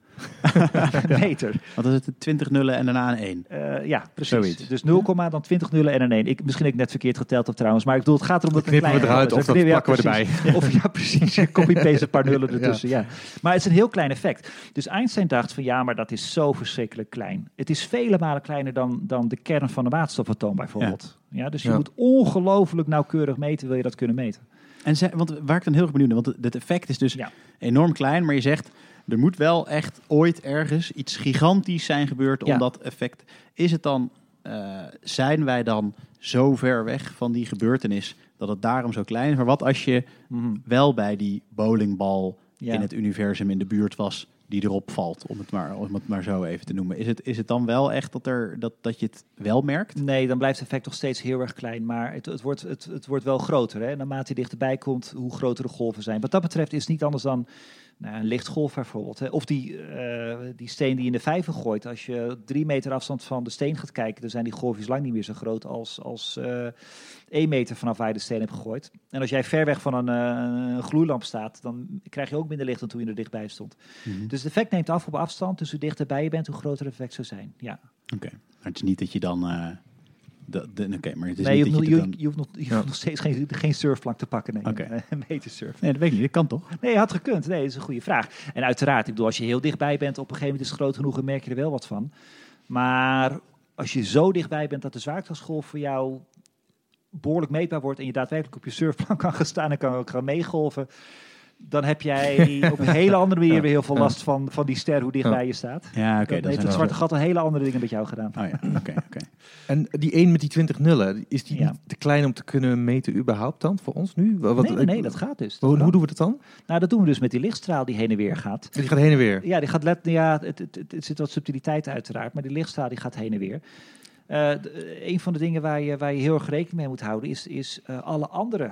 meter. Want dan is het 20 nullen en daarna een 1. Eh, ja, precies. Zoiets. Dus 0, dan 20 nullen en een 1. Ik, misschien heb ik net verkeerd geteld op trouwens. Maar ik bedoel, het gaat erom dat het een Knippen we eruit of dat ja, plakken we precies. Of ja, precies. Copy-paste een paar nullen ertussen. Ja. Maar het is een heel klein effect. Dus Einstein dacht van ja, maar dat is zo verschrikkelijk klein. Het is vele malen kleiner dan, dan de kern van een waterstofatoom bijvoorbeeld. Ja. dus je Ja. moet ongelooflijk nauwkeurig meten, wil je dat kunnen meten. En ze, want waar ik dan heel erg benieuwd naar, want het effect is dus Ja. enorm klein, maar je zegt er moet wel echt ooit ergens iets gigantisch zijn gebeurd Ja. om dat effect. Is het dan, eh, zijn wij dan zo ver weg van die gebeurtenis dat het daarom zo klein is? Maar wat als je wel bij die bowlingbal Ja. in het universum in de buurt was die erop valt, om het maar, om het maar zo even te noemen? Is het, is het dan wel echt dat, er, dat, dat je het wel merkt? Nee, dan blijft het effect nog steeds heel erg klein. Maar het, het, wordt, het, het wordt wel groter. Hè? Naarmate je dichterbij komt, hoe groter de golven zijn. Wat dat betreft is het niet anders dan nou, een lichtgolf bijvoorbeeld. Hè? Of die, eh, die steen die je in de vijver gooit. Als je drie meter afstand van de steen gaat kijken, dan zijn die golfjes lang niet meer zo groot als, als eh één meter vanaf waar je de steen hebt gegooid. En als jij ver weg van een, eh, een gloeilamp staat, dan krijg je ook minder licht dan toen je er dichtbij stond. Dus het effect neemt af op afstand. Dus hoe dichterbij je bent, hoe groter het effect zou zijn. Ja. Oké, maar het is niet dat je dan. Oké, maar het is nee, je niet hoeft, dat nog, je, je, dan... je hoeft nog, je hoeft nog steeds geen, geen surfplank te pakken. Nee, Oké. een, een meter surf. Nee, dat weet ik niet. Dat kan toch? Nee, had gekund. Nee, dat is een goede vraag. En uiteraard, ik bedoel, als je heel dichtbij bent, op een gegeven moment is het groot genoeg en merk je er wel wat van. Maar als je zo dichtbij bent dat de zwaartekrachtsgolf voor jou behoorlijk meetbaar wordt en je daadwerkelijk op je surfplank kan gaan staan en kan ook gaan meegolven, dan heb jij op een hele andere manier weer heel veel last van, van die ster, hoe dichtbij je staat. Ja, oké. Dan dat heeft is het zwarte gat al hele andere dingen met jou gedaan. Oh ja, oké, oké. En die 1 met die 20 nullen, is die Ja. niet te klein om te kunnen meten überhaupt dan voor ons nu? Wat, nee, nee, dat gaat dus. Dat Hoe, hoe doen we dat dan? Nou, dat doen we dus met die lichtstraal die heen en weer gaat. Die gaat heen en weer. Ja, die gaat let, ja het, het, het, het zit wat subtiliteit uiteraard, maar die lichtstraal die gaat heen en weer. Eh, de- een van de dingen waar je, waar je heel erg rekening mee moet houden, is, is eh, alle andere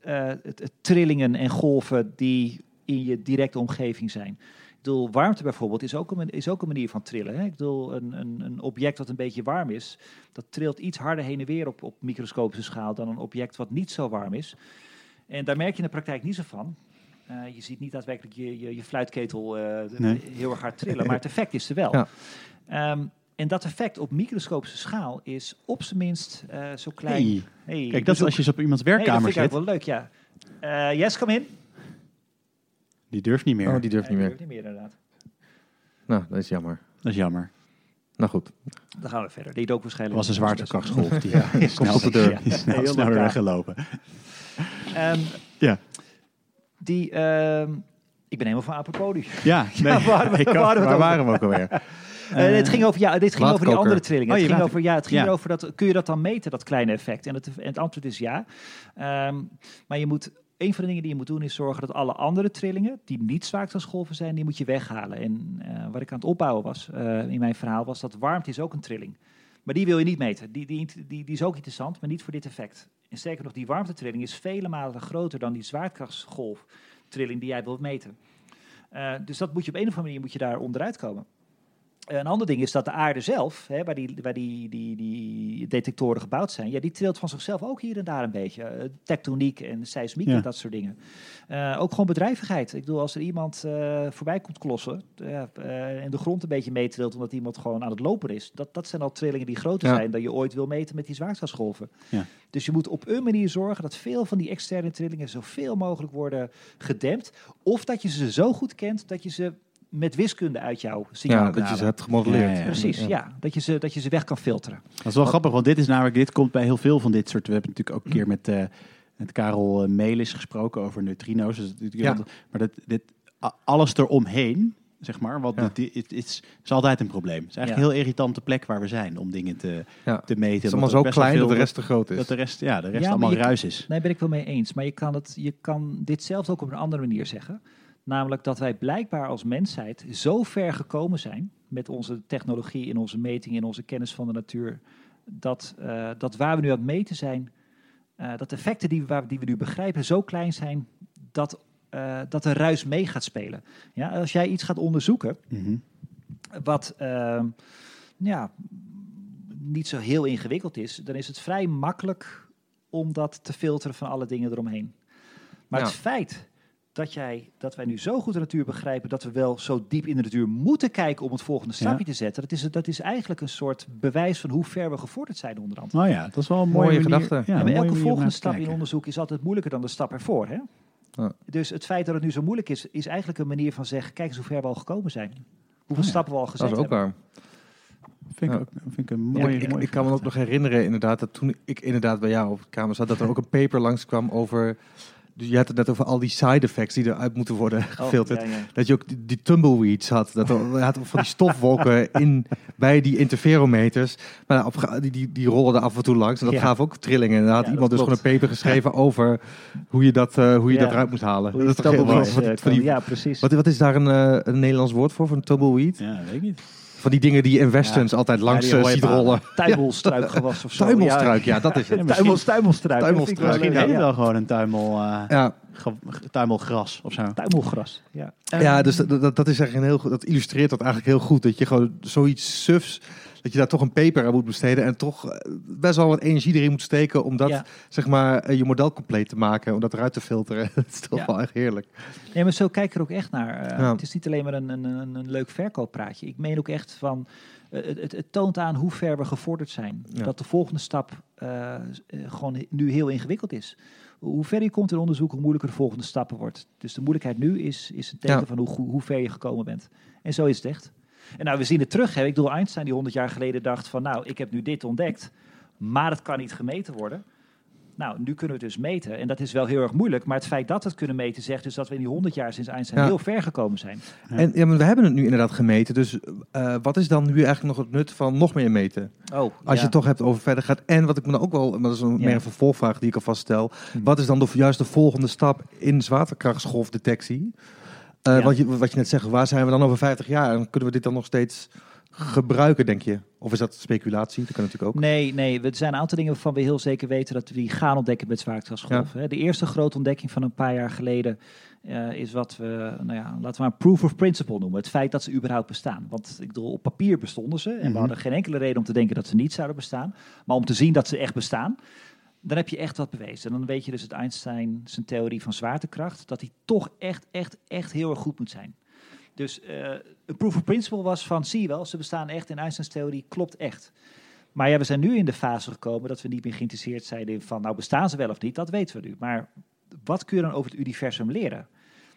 eh, het, trillingen en golven die in je directe omgeving zijn. Ik bedoel, warmte bijvoorbeeld is ook een, is ook een manier van trillen. Hè? Ik bedoel, een, een, een object dat een beetje warm is, dat trilt iets harder heen en weer op, op microscopische schaal dan een object wat niet zo warm is. En daar merk je in de praktijk niet zo van. Eh, je ziet niet daadwerkelijk je, je, je fluitketel eh, Nee. heel erg hard trillen, maar het effect is er wel. Ja. Ehm, en dat effect op microscopische schaal is op zijn minst eh, zo klein. Hey. Hey, Kijk, dat is als je zo op iemands Nee, dat werkkamer vind ik zit. eigenlijk wel leuk, ja. Eh yes, kom in. Die durft niet meer. Oh, die durft niet dat meer. durft niet meer inderdaad. Nou, dat is jammer. Dat is jammer. Nou goed. Dan gaan we verder. Die dook waarschijnlijk. was een zwaartekrachtsgolf. Die Ja, is snel, op de deur. die is snel, Heel snel weer lokaal. weggelopen. Ehm, Ja. die, ehm, ik ben helemaal van apropos. Ja, nee. waar waren we- ik waar waren we ook alweer? Eh, het ging over, ja, dit ging over die andere trillingen. Oh, het ging over, ja, het ging Ja. erover dat, kun je dat dan meten, dat kleine effect? En het, en het antwoord is ja. Ehm, maar je moet, een van de dingen die je moet doen is zorgen dat alle andere trillingen, die niet zwaartekrachtsgolven zijn, die moet je weghalen. En eh, wat ik aan het opbouwen was eh, in mijn verhaal, was dat warmte is ook een trilling. Maar die wil je niet meten. Die, die, die, die is ook interessant, maar niet voor dit effect. En sterker nog, die warmtetrilling is vele malen groter dan die zwaartekrachtsgolftrilling die jij wilt meten. Eh, dus dat moet je op een of andere manier moet je daar onderuit komen. Een ander ding is dat de aarde zelf, hè, waar, die, waar die, die, die detectoren gebouwd zijn, ja, die trilt van zichzelf ook hier en daar een beetje. Eh, Tectoniek en seismiek Ja. en dat soort dingen. Eh, ook gewoon bedrijvigheid. Ik bedoel, als er iemand eh, voorbij komt klossen en de grond een beetje meetrilt omdat iemand gewoon aan het lopen is, dat, dat zijn al trillingen die groter Ja. zijn dan je ooit wil meten met die zwaartekrachtsgolven. Ja. Dus je moet op een manier zorgen dat veel van die externe trillingen zoveel mogelijk worden gedempt. Of dat je ze zo goed kent dat je ze met wiskunde uit jouw signaal Ja, kan dat je ze hebt gemodelleerd. Ja, ja, Precies, ja. Dat, je ze, dat je ze weg kan filteren. Dat is wel grappig, want dit is namelijk, dit komt bij heel veel van dit soort. We hebben natuurlijk ook een keer met, eh, met Karel eh, Melis gesproken over neutrino's. Dus, het- Ja. Maar dat, dit, alles eromheen, zeg maar, Ja. dit, dit- het is, is altijd een probleem. Het is eigenlijk Ja. een heel irritante plek waar we zijn om dingen te, Ja. te meten. Het is omdat allemaal zo klein dat veel- de rest te groot is. Dat de rest, ja, de rest allemaal je- ruis is. Nee, ben ik wel mee eens. Maar je kan, het, je kan dit zelfs ook op een andere manier zeggen. Namelijk dat wij blijkbaar als mensheid zo ver gekomen zijn met onze technologie, in onze meting, in onze kennis van de natuur, dat, eh, dat waar we nu aan het meten zijn, eh, dat de effecten die we, waar- die we nu begrijpen zo klein zijn dat, eh, dat de ruis mee gaat spelen. Ja, als jij iets gaat onderzoeken, Mhm. wat ehm, ja, niet zo heel ingewikkeld is, dan is het vrij makkelijk om dat te filteren van alle dingen eromheen. Maar Ja. het feit dat, jij, dat wij nu zo goed de natuur begrijpen dat we wel zo diep in de natuur moeten kijken om het volgende Ja. stapje te zetten. Dat is, dat is eigenlijk een soort bewijs van hoe ver we gevorderd zijn onderhand. Oh ja, dat is wel een mooie, Mooie gedachte. Ja, maar mooie elke volgende stap in onderzoek is altijd moeilijker dan de stap ervoor. Hè? Ja. Dus het feit dat het nu zo moeilijk is, is eigenlijk een manier van zeggen: kijk eens hoe ver we al gekomen zijn. Hoeveel Oh ja, stappen we al gezet Dat is ook hebben. waar. Vind ik, Ja. ook, vind ik een ik, mooie ik kan me ook nog herinneren inderdaad dat toen ik inderdaad bij jou op de kamer zat, dat er ook een paper langskwam over. Dus je had het net over al die side effects die eruit moeten worden Oh, gefilterd. ja, ja. Dat je ook die, die tumbleweeds had. Dat er, je had van die stofwolken in, bij die interferometers. Maar nou, die, die, die rolden af en toe langs. En dat Ja. gaf ook trillingen. En daar had Ja, iemand dus gewoon een paper geschreven over hoe je dat, eh, hoe je Ja. dat eruit moest halen. Dat is toch heel- die- eh, die- ja, precies. wat, wat is daar een, eh, een Nederlands woord voor, voor een tumbleweed? Ja, weet ik niet. Van die dingen die je in westerns altijd langs die eh, ziet rollen. Tuimelstruikgewas of zo. Tuimelstruik, ja, dat is het. Ja, tuimel, tuimelstruik. Tuimelstruik, Misschien ja. wel gewoon een tuimel, eh, Ja, tuimelgras of zo. Tuimelgras, ja. ja dus dat, dat, dat is eigenlijk een heel goed. Dat illustreert dat eigenlijk heel goed. Dat je gewoon zoiets sufs. Dat je daar toch een paper aan moet besteden. En toch eh, best wel wat energie erin moet steken. Om dat, Ja. zeg maar, eh, je model compleet te maken. Om dat eruit te filteren. dat is toch Ja. wel echt heerlijk. Nee, maar zo kijk ik er ook echt naar. Eh, Ja. Het is niet alleen maar een, een, een, een leuk verkooppraatje. Ik meen ook echt van, het, het, het toont aan hoe ver we gevorderd zijn. Dat de volgende stap gewoon nu heel ingewikkeld is. Hoe ver je komt in onderzoek, hoe moeilijker de volgende stappen wordt. Dus de moeilijkheid nu is, is een teken Ja. van hoe, hoe ver je gekomen bent. En zo is het echt. En nou, we zien het terug. Hè. Ik bedoel, Einstein die 100 jaar geleden dacht van, nou, ik heb nu dit ontdekt, maar het kan niet gemeten worden. Nou, nu kunnen we het dus meten. En dat is wel heel erg moeilijk. Maar het feit dat we het kunnen meten zegt dus dat we in die 100 jaar sinds Einstein Ja. heel ver gekomen zijn. Ja. En ja, maar we hebben het nu inderdaad gemeten. Dus eh, wat is dan nu eigenlijk nog het nut van nog meer meten? Oh, Als je het toch hebt over verder gaat. En wat ik me dan ook wel, maar dat is een, meer een vervolgvraag die ik alvast stel. Hm. Wat is dan de, juist de volgende stap in zwaartekrachtsgolfdetectie? Ja. wat, je, wat je net zegt, waar zijn we dan over 50 jaar? En kunnen we dit dan nog steeds gebruiken, denk je? Of is dat speculatie? Dat kan natuurlijk ook. Nee, nee, er zijn een aantal dingen waarvan we heel zeker weten dat we die gaan ontdekken met zwaartekrachtsgolven. hè. De eerste grote ontdekking van een paar jaar geleden eh, is wat we, nou ja, laten we maar proof of principle noemen. Het feit dat ze überhaupt bestaan. Want ik bedoel, op papier bestonden ze en Mhm. we hadden geen enkele reden om te denken dat ze niet zouden bestaan. Maar om te zien dat ze echt bestaan, dan heb je echt wat bewezen. En dan weet je dus dat Einstein zijn theorie van zwaartekracht, dat die toch echt, echt, echt heel erg goed moet zijn. Dus eh, een proof of principle was van, zie je wel, ze bestaan echt en Einsteins theorie klopt echt. Maar ja, we zijn nu in de fase gekomen dat we niet meer geïnteresseerd zijn in van, nou bestaan ze wel of niet, dat weten we nu. Maar wat kun je dan over het universum leren?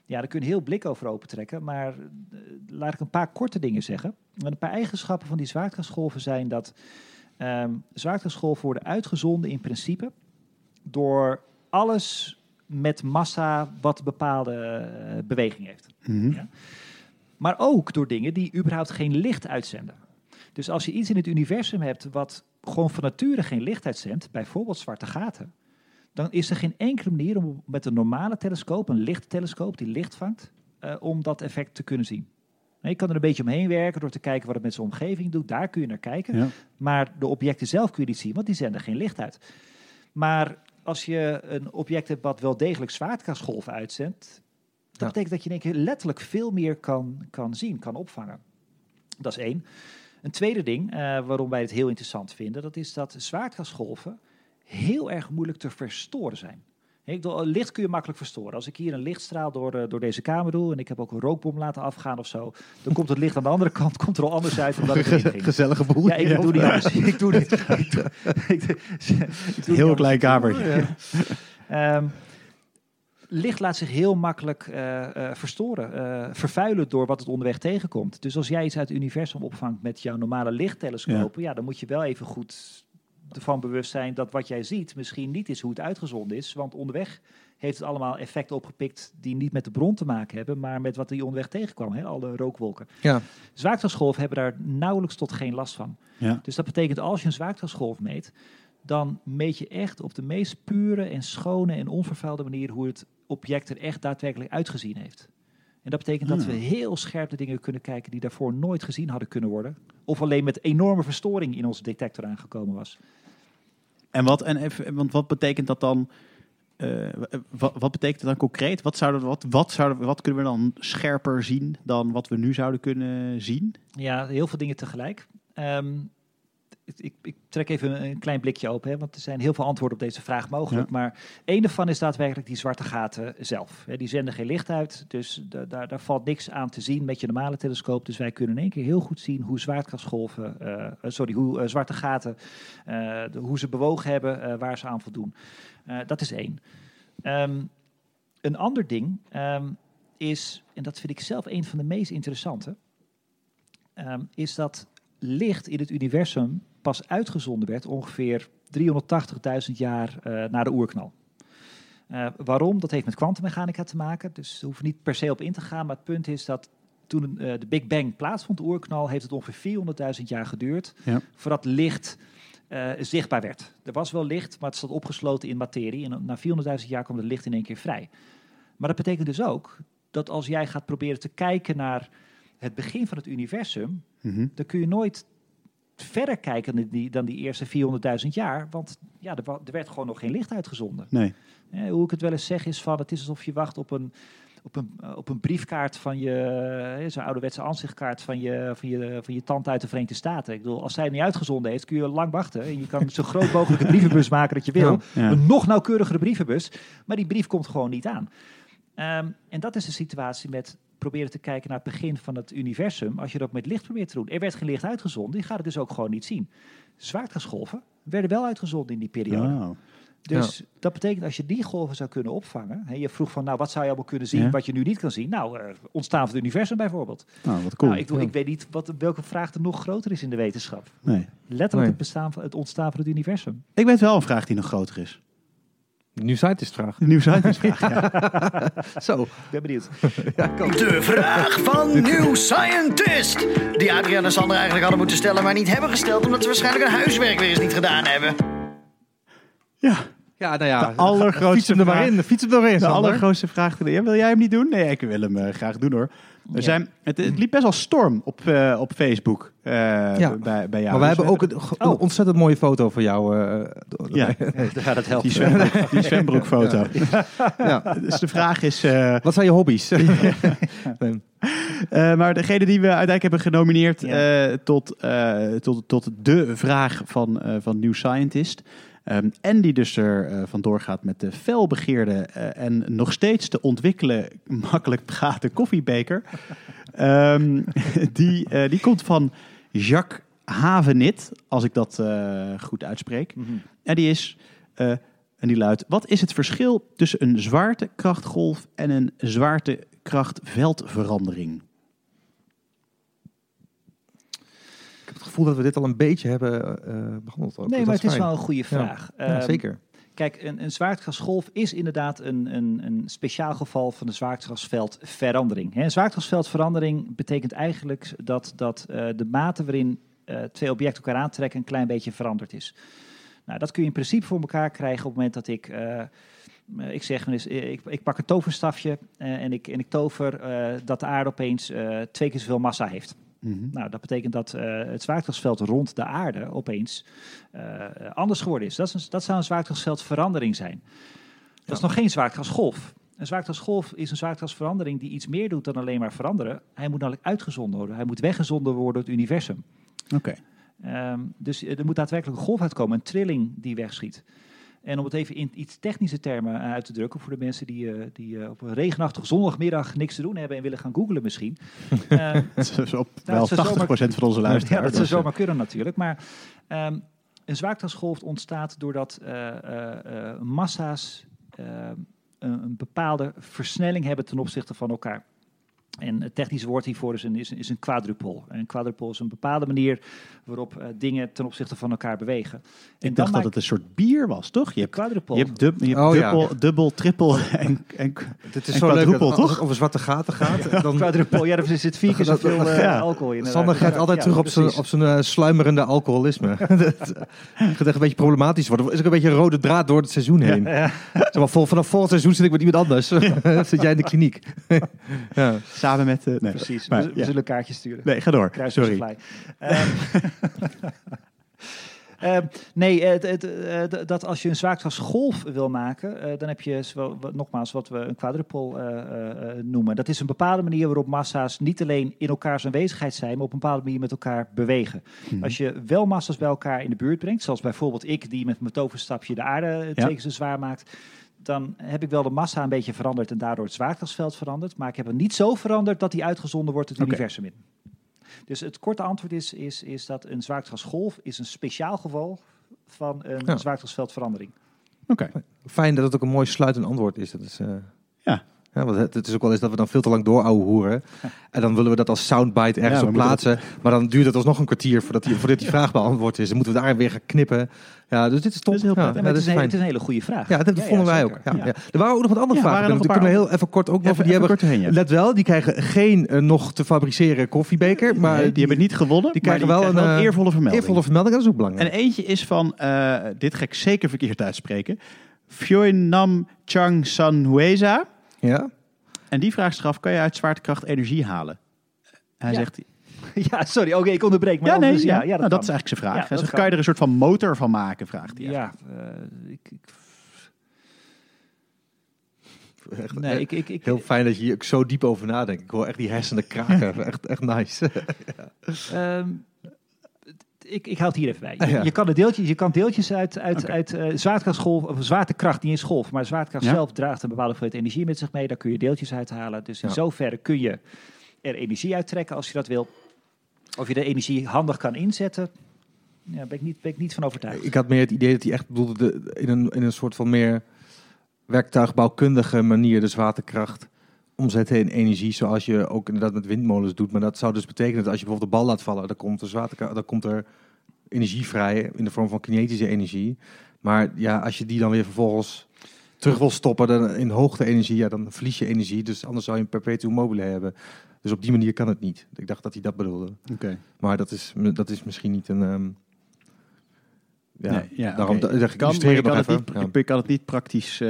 Ja, daar kun je heel blik over opentrekken, maar eh, laat ik een paar korte dingen zeggen. En een paar eigenschappen van die zwaartekrachtsgolven zijn dat ehm zwaartekrachtsgolven worden uitgezonden in principe door alles met massa wat bepaalde eh, beweging heeft. Mhm. Ja. Maar ook door dingen die überhaupt geen licht uitzenden. Dus als je iets in het universum hebt wat gewoon van nature geen licht uitzendt, bijvoorbeeld zwarte gaten, dan is er geen enkele manier om met een normale telescoop, een lichttelescoop die licht vangt, eh, om dat effect te kunnen zien. Je kan er een beetje omheen werken door te kijken wat het met zijn omgeving doet. Daar kun je naar kijken. Ja. Maar de objecten zelf kun je niet zien, want die zenden geen licht uit. Maar als je een object hebt wat wel degelijk zwaartekrachtsgolven uitzendt, dat Ja. betekent dat je in één keer letterlijk veel meer kan, kan zien, kan opvangen. Dat is één. Een tweede ding eh, waarom wij het heel interessant vinden, dat is dat zwaartekrachtsgolven heel erg moeilijk te verstoren zijn. Ik bedoel, licht kun je makkelijk verstoren. Als ik hier een lichtstraal door, eh, door deze kamer doe en ik heb ook een rookbom laten afgaan of zo, dan komt het licht aan de andere kant komt er al anders uit dan dat het erin ging. Gezellige boel. Ja, ik doe niet anders. Ik doe niet. Ik doe, ik doe- ik doe Heel klein kamertje. Ehm, licht laat zich heel makkelijk eh, eh, verstoren, vervuilen door wat het onderweg tegenkomt. Dus als jij iets uit het universum opvangt met jouw normale lichttelescopen, ja. dan moet je wel even goed ervan bewust zijn dat wat jij ziet misschien niet is hoe het uitgezonden is. Want onderweg heeft het allemaal effecten opgepikt die niet met de bron te maken hebben, maar met wat die onderweg tegenkwam, hè, alle rookwolken. Ja. Hebben daar nauwelijks tot geen last van. Ja. Dus dat betekent als je een zwaartekrachtsgolf meet, dan meet je echt op de meest pure en schone en onvervuilde manier hoe het object er echt daadwerkelijk uitgezien heeft. En dat betekent dat we heel scherp de dingen kunnen kijken die daarvoor nooit gezien hadden kunnen worden. Of alleen met enorme verstoring in onze detector aangekomen was. En wat, en want wat betekent dat dan? eh, wat, betekent dat dan concreet? Wat, zouden, wat, wat, zouden, wat kunnen we dan scherper zien dan wat we nu zouden kunnen zien? Ja, heel veel dingen tegelijk. Ehm, ik, ik trek even een, een klein blikje open, hè, want er zijn heel veel antwoorden op deze vraag mogelijk. Maar één daarvan is daadwerkelijk die zwarte gaten zelf. Hè, die zenden geen licht uit, dus da- daar, daar valt niks aan te zien met je normale telescoop. Dus wij kunnen in één keer heel goed zien hoe zwaartekrachtsgolven, eh, eh, sorry, hoe eh, zwarte gaten, de- hoe ze bewogen hebben, waar ze aan voldoen. Dat is één. Ehm, een ander ding ehm, is, en dat vind ik zelf een van de meest interessante, ehm, is dat licht in het universum pas uitgezonden werd ongeveer 380.000 jaar eh, na de oerknal. Eh, waarom? Dat heeft met kwantummechanica te maken. Dus daar hoeven we niet per se op in te gaan. Maar het punt is dat toen eh, de Big Bang plaatsvond, de oerknal, heeft het ongeveer 400.000 jaar geduurd Ja. voordat licht zichtbaar werd. Er was wel licht, maar het zat opgesloten in materie. En na 400.000 jaar kwam het licht in één keer vrij. Maar dat betekent dus ook dat als jij gaat proberen te kijken naar het begin van het universum, Mhm. dan kun je nooit verder kijken dan die, dan die eerste 400.000 jaar. Want ja, er, er werd gewoon nog geen licht uitgezonden. Nee. Hoe ik het wel eens zeg is van, het is alsof je wacht op een, op een, op een briefkaart van je, zo'n ouderwetse aanzichtkaart van je, van, je, van je tante uit de Verenigde Staten. Ik bedoel, als zij het niet uitgezonden heeft, kun je lang wachten. En je kan zo groot mogelijke brievenbus maken dat je wil. Ja. Ja. Een nog nauwkeurigere brievenbus. Maar die brief komt gewoon niet aan. Ehm, en dat is de situatie met proberen te kijken naar het begin van het universum. Als je dat met licht probeert te doen. Er werd geen licht uitgezonden. Je gaat het dus ook gewoon niet zien. Zwaartekrachtsgolven werden wel uitgezonden in die periode. Oh. Dus dat betekent als je die golven zou kunnen opvangen. Hè, je vroeg van, nou, wat zou je allemaal kunnen zien Ja. wat je nu niet kan zien? Nou, eh, ontstaan van het universum bijvoorbeeld. Nou, wat cool. Nou, ik, ik weet niet wat, welke vraag er nog groter is in de wetenschap. nee. Letterlijk Nee. het, bestaan van, het ontstaan van het universum. ik weet wel een vraag die nog groter is. Nu scientist vraag. De nieuwsvraag. ja. Zo. Ik ben benieuwd. De vraag van New Scientist. Die Adriaan en Sander eigenlijk hadden moeten stellen, maar niet hebben gesteld. Omdat ze waarschijnlijk hun huiswerk weer eens niet gedaan hebben. ja. Ja, nou ja. De allergrootste Fiets hem er maar vraag. in. Fiets hem er maar in, De Sander. allergrootste vraag. Wil jij hem niet doen? Nee, ik wil hem eh, graag doen hoor. Er Ja. zijn, het, het liep best wel storm op, eh, op Facebook eh, Ja. bij, bij jou. Maar wij Dus hebben ook een, een Oh. ontzettend mooie foto van jou. eh, Ja. Ja, dat helpt. Die, zwembroek, die zwembroekfoto. ja. Dus de vraag is... eh, Wat zijn je hobby's? Maar degene die we uiteindelijk hebben genomineerd Ja. eh, tot, eh, tot, tot de vraag van, eh, van New Scientist. Ehm, en die dus er eh, vandoor gaat met de felbegeerde eh, en nog steeds te ontwikkelen makkelijk praten koffiebeker. Ehm, die, eh, die komt van Jacques Havenit, als ik dat goed uitspreek. Mhm. En die is, en die luidt, wat is het verschil tussen een zwaartekrachtgolf en een zwaartekrachtveldverandering? Ik heb het gevoel dat we dit al een beetje hebben eh, behandeld. Ook. Nee, Dat maar het is wel een goede vraag. Ja, Ehm, zeker. Kijk, een, een zwaartekrachtsgolf is inderdaad een, een, een speciaal geval van de zwaartekrachtsveldverandering. Hè, Een zwaartekrachtsveldverandering betekent eigenlijk dat, dat eh, de mate waarin twee objecten elkaar aantrekken een klein beetje veranderd is. Nou, dat kun je in principe voor elkaar krijgen op het moment dat ik, ik zeg maar eens, ik, ik pak een toverstafje en, ik, en ik tover dat de aarde opeens twee keer zoveel massa heeft. Mhm. Nou, dat betekent dat eh, het zwaartekrachtsveld rond de aarde opeens eh, anders geworden is. Dat, is een, dat zou een zwaartekrachtsveldverandering zijn. Dat is nog geen zwaartekrachtsgolf. Een zwaartekrachtsgolf is een zwaartekrachtsverandering die iets meer doet dan alleen maar veranderen. Hij moet namelijk uitgezonden worden. Hij moet weggezonden worden door het universum. Oké. Ehm, dus er moet daadwerkelijk een golf uitkomen, een trilling die wegschiet. En om het even in iets technische termen eh, uit te drukken, voor de mensen die, eh, die eh, op een regenachtige zondagmiddag niks te doen hebben en willen gaan googlen misschien. Dat is op Nou, wel het zou 80% van onze ja, luisteraars. dat zou Dus, zomaar kunnen natuurlijk. Maar ehm, een zwaartekrachtsgolf ontstaat doordat massa's eh, een, een bepaalde versnelling hebben ten opzichte van elkaar. En het technische woord hiervoor is een, is een, is een quadrupol. En een quadrupol is een bepaalde manier waarop eh, dingen ten opzichte van elkaar bewegen. En Ik dacht dat het een soort bier was, toch? Je hebt, quadrupol. je hebt, dub, je hebt Oh, ja. dubbel, dubbel, trippel en, en Dit is en zo leuk. dat toch? het over zwarte gaten gaat, dan Quadrupol, ja, er zit vier keer Dat- zoveel eh, ja. alcohol in. Sander gaat altijd terug op zijn, op zijn eh, sluimerende alcoholisme. Het gaat echt een beetje problematisch worden. Het is ook een beetje een rode draad door het seizoen heen. Zeg maar, vol- vanaf volgend seizoen zit ik met iemand anders. zit jij in de kliniek. ja. Samen met... eh, nee, Precies, maar, we, we ja. zullen kaartjes sturen. Nee, ga door. Kruis Sorry. Ehm, nee, het, het, eh, dat als je een zwaartekrachtsgolf wil maken, eh, dan heb je zowel- nogmaals wat we een eh, noemen. Dat is een bepaalde manier waarop massa's niet alleen in elkaars aanwezigheid zijn, maar op een bepaalde manier met elkaar bewegen. Mhm. Als je wel massa's bij elkaar in de buurt brengt, zoals bijvoorbeeld ik die met mijn toverstapje de aarde keer zo zwaar maakt, dan heb ik wel de massa een beetje veranderd en daardoor het zwaartekrachtsveld veranderd. Maar ik heb het niet zo veranderd dat die uitgezonden wordt het universum in. Dus het korte antwoord is, is, is dat een zwaartekrachtsgolf is een speciaal geval van een Ja. zwaartekrachtsveldverandering. Oké. Fijn dat het ook een mooi sluitend antwoord is. Dat is eh, Ja. Ja, want het, het is ook wel eens dat we dan veel te lang door hoeren. En dan willen we dat als soundbite ergens Ja, we op plaatsen. Maar dan duurt het alsnog een kwartier voordat die, voordat die vraag beantwoord is. Dan moeten we daar weer gaan knippen. Ja, dus dit is top. Dat is heel ja, het, is een, fijn. het is een hele goede vraag. Ja, dat vonden wij ook. Ja. Er waren ook nog wat andere vragen. nog We kunnen paar heel even kort ook nog. Even, die even hebben, ja. Let wel, die krijgen geen eh, nog te fabriceren koffiebeker. Maar Nee, die, hebben niet gewonnen, die krijgen die wel krijgen een, een eh, eervolle vermelding. eervolle vermelding. Dat is ook belangrijk. En eentje is van, eh, dit ga ik zeker verkeerd uitspreken, Nam Chang Sanhueza. Ja? En die vraagt zich af, kan je uit zwaartekracht energie halen? Hij Ja. zegt, Ja, sorry, oké, ik onderbreek. Maar ja, nee, anders, ja, ja, ja, nou, dat, kan. is eigenlijk zijn vraag. Ja, Hij zegt, kan. kan je er een soort van motor van maken, vraagt hij. Ja, eh, ik, ik, Echt, nee, ik, ik, ik, Heel fijn dat je hier ook zo diep over nadenkt. Ik hoor echt die hersenen kraken. echt, echt nice. Ehm, ik, ik houd het hier even bij. Je, Ja. je kan de deeltjes, je kan deeltjes uit, uit, uit eh, zwaartekrachtsgolf, of zwaartekracht, niet eens golf, maar zwaartekracht Ja. zelf draagt een bepaalde hoeveelheid energie met zich mee. Daar kun je deeltjes uithalen. Dus in Ja. zoverre kun je er energie uittrekken als je dat wil. Of je de energie handig kan inzetten, ja, ben, ik niet, ben ik niet van overtuigd. Ik had meer het idee dat hij echt bedoelde de, in, een, in een soort van meer werktuigbouwkundige manier de zwaartekracht omzetten in energie, zoals je ook inderdaad met windmolens doet. Maar dat zou dus betekenen dat als je bijvoorbeeld de bal laat vallen, dan komt er zwaartekracht, dan komt er energie vrij in de vorm van kinetische energie. Maar ja, als je die dan weer vervolgens terug wil stoppen dan in hoogte-energie, ja, dan verlies je energie. Dus anders zou je een perpetuum mobile hebben. Dus op die manier kan het niet. Ik dacht dat hij dat bedoelde. Oké. Maar dat is, dat is misschien niet een. ehm, ja, Nee, ja, daarom zeg ik Kan, je nog kan, het niet, Ja. je kan het niet praktisch, eh,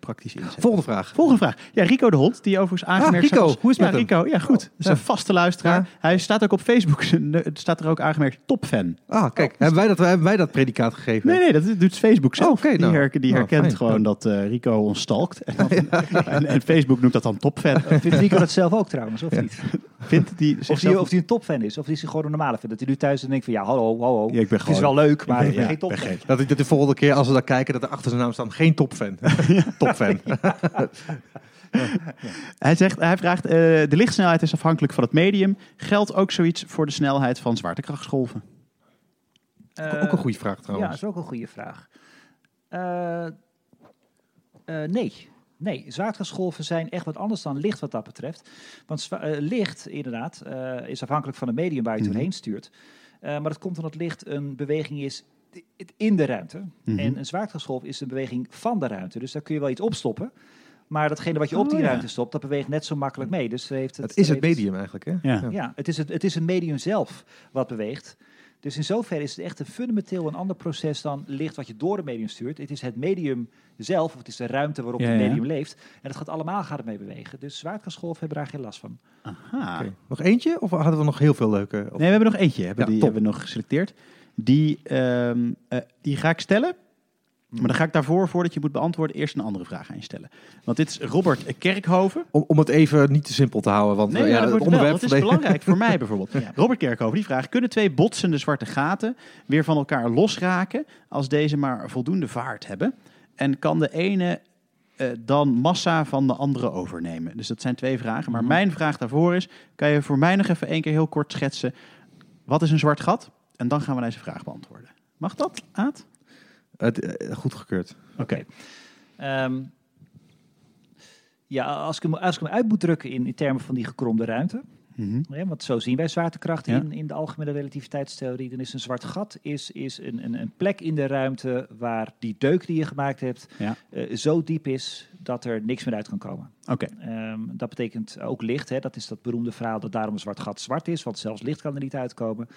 praktisch inzetten. Volgende vraag. Volgende vraag. Ja, Rico de Hond, die overigens aangemerkt Ah, Rico. staat als- Hoe is het ja, met hem? Rico, ja goed. Dat is Ja. een vaste luisteraar. Ja. Hij staat ook op Facebook. Het staat er ook aangemerkt topfan. Ah, kijk, hebben, wij dat, hebben wij dat predicaat gegeven? Nee, nee, dat doet Facebook zelf. Oh, die, nou. her- die Oh, herkent fijn. gewoon dat eh, Rico ons stalkt. En, dan- en, en Facebook noemt dat dan topfan. Vindt Rico dat zelf ook trouwens, of Ja. niet? Vindt die Of hij, een topfan is, of is hij gewoon een normale fan. Dat hij nu thuis dan denkt van, ja, hallo, hallo. Ik het is wel leuk, maar ja, geen topfan. Dat, dat de volgende keer als we daar kijken, dat er achter zijn naam staat geen topfan. topfan. Hij, zegt, hij vraagt, eh, de lichtsnelheid is afhankelijk van het medium. Geldt ook zoiets voor de snelheid van zwaartekrachtsgolven? Eh, ook een goede vraag Ja, trouwens. dat is ook een goede vraag. Eh, eh, nee. Nee, zwaartekrachtsgolven zijn echt wat anders dan licht wat dat betreft. Want eh, licht, inderdaad, eh, is afhankelijk van het medium waar je het Mhm. doorheen stuurt. Eh, maar dat komt omdat licht een beweging is in de ruimte. Mhm. En een zwaartekrachtsgolf is een beweging van de ruimte. Dus daar kun je wel iets opstoppen. Maar datgene wat je op Oh, die ja. ruimte stopt, dat beweegt net zo makkelijk mee. Dus heeft het, Het is het medium eigenlijk, hè? Ja. ja, het is het, het is een medium zelf wat beweegt. Dus in zoverre is het echt een fundamenteel een ander proces dan licht wat je door het medium stuurt. Het is het medium zelf, of het is de ruimte waarop Ja, het ja. medium leeft. En dat gaat allemaal gaat het mee bewegen. Dus zwaartekrachtsgolven hebben daar geen last van. Aha. Nog eentje? Of hadden we nog heel veel leuke? Of- Nee, we hebben nog eentje. Hebben Ja, die top. hebben we nog geselecteerd. Die, ehm, eh, die ga ik stellen. Maar dan ga ik daarvoor, voordat je moet beantwoorden, eerst een andere vraag aan je stellen. Want dit is Robert Kerkhoven. Om, om het even niet te simpel te houden. Want Nee, eh, ja, dat het wordt wel. onderwerp Dat is belangrijk voor mij bijvoorbeeld. Ja. Robert Kerkhoven die vraagt: kunnen twee botsende zwarte gaten weer van elkaar losraken als deze maar voldoende vaart hebben? En kan de ene eh, dan massa van de andere overnemen? Dus dat zijn twee vragen. Maar Mhm. mijn vraag daarvoor is: kan je voor mij nog even één keer heel kort schetsen wat is een zwart gat? En dan gaan we deze vraag beantwoorden. Mag dat, Aad? Het, eh, goed gekeurd. Oké. Ehm, ja, als ik, hem, als ik hem uit moet drukken in, in termen van die gekromde ruimte. Ja, want zo zien wij zwaartekracht Ja. in, in de algemene relativiteitstheorie. Dan is een zwart gat is, is een, een, een plek in de ruimte waar die deuk die je gemaakt hebt Ja. eh, zo diep is dat er niks meer uit kan komen. Oké. Ehm, dat betekent ook licht. Hè? Dat is dat beroemde verhaal dat daarom een zwart gat zwart is, want zelfs licht kan er niet uitkomen.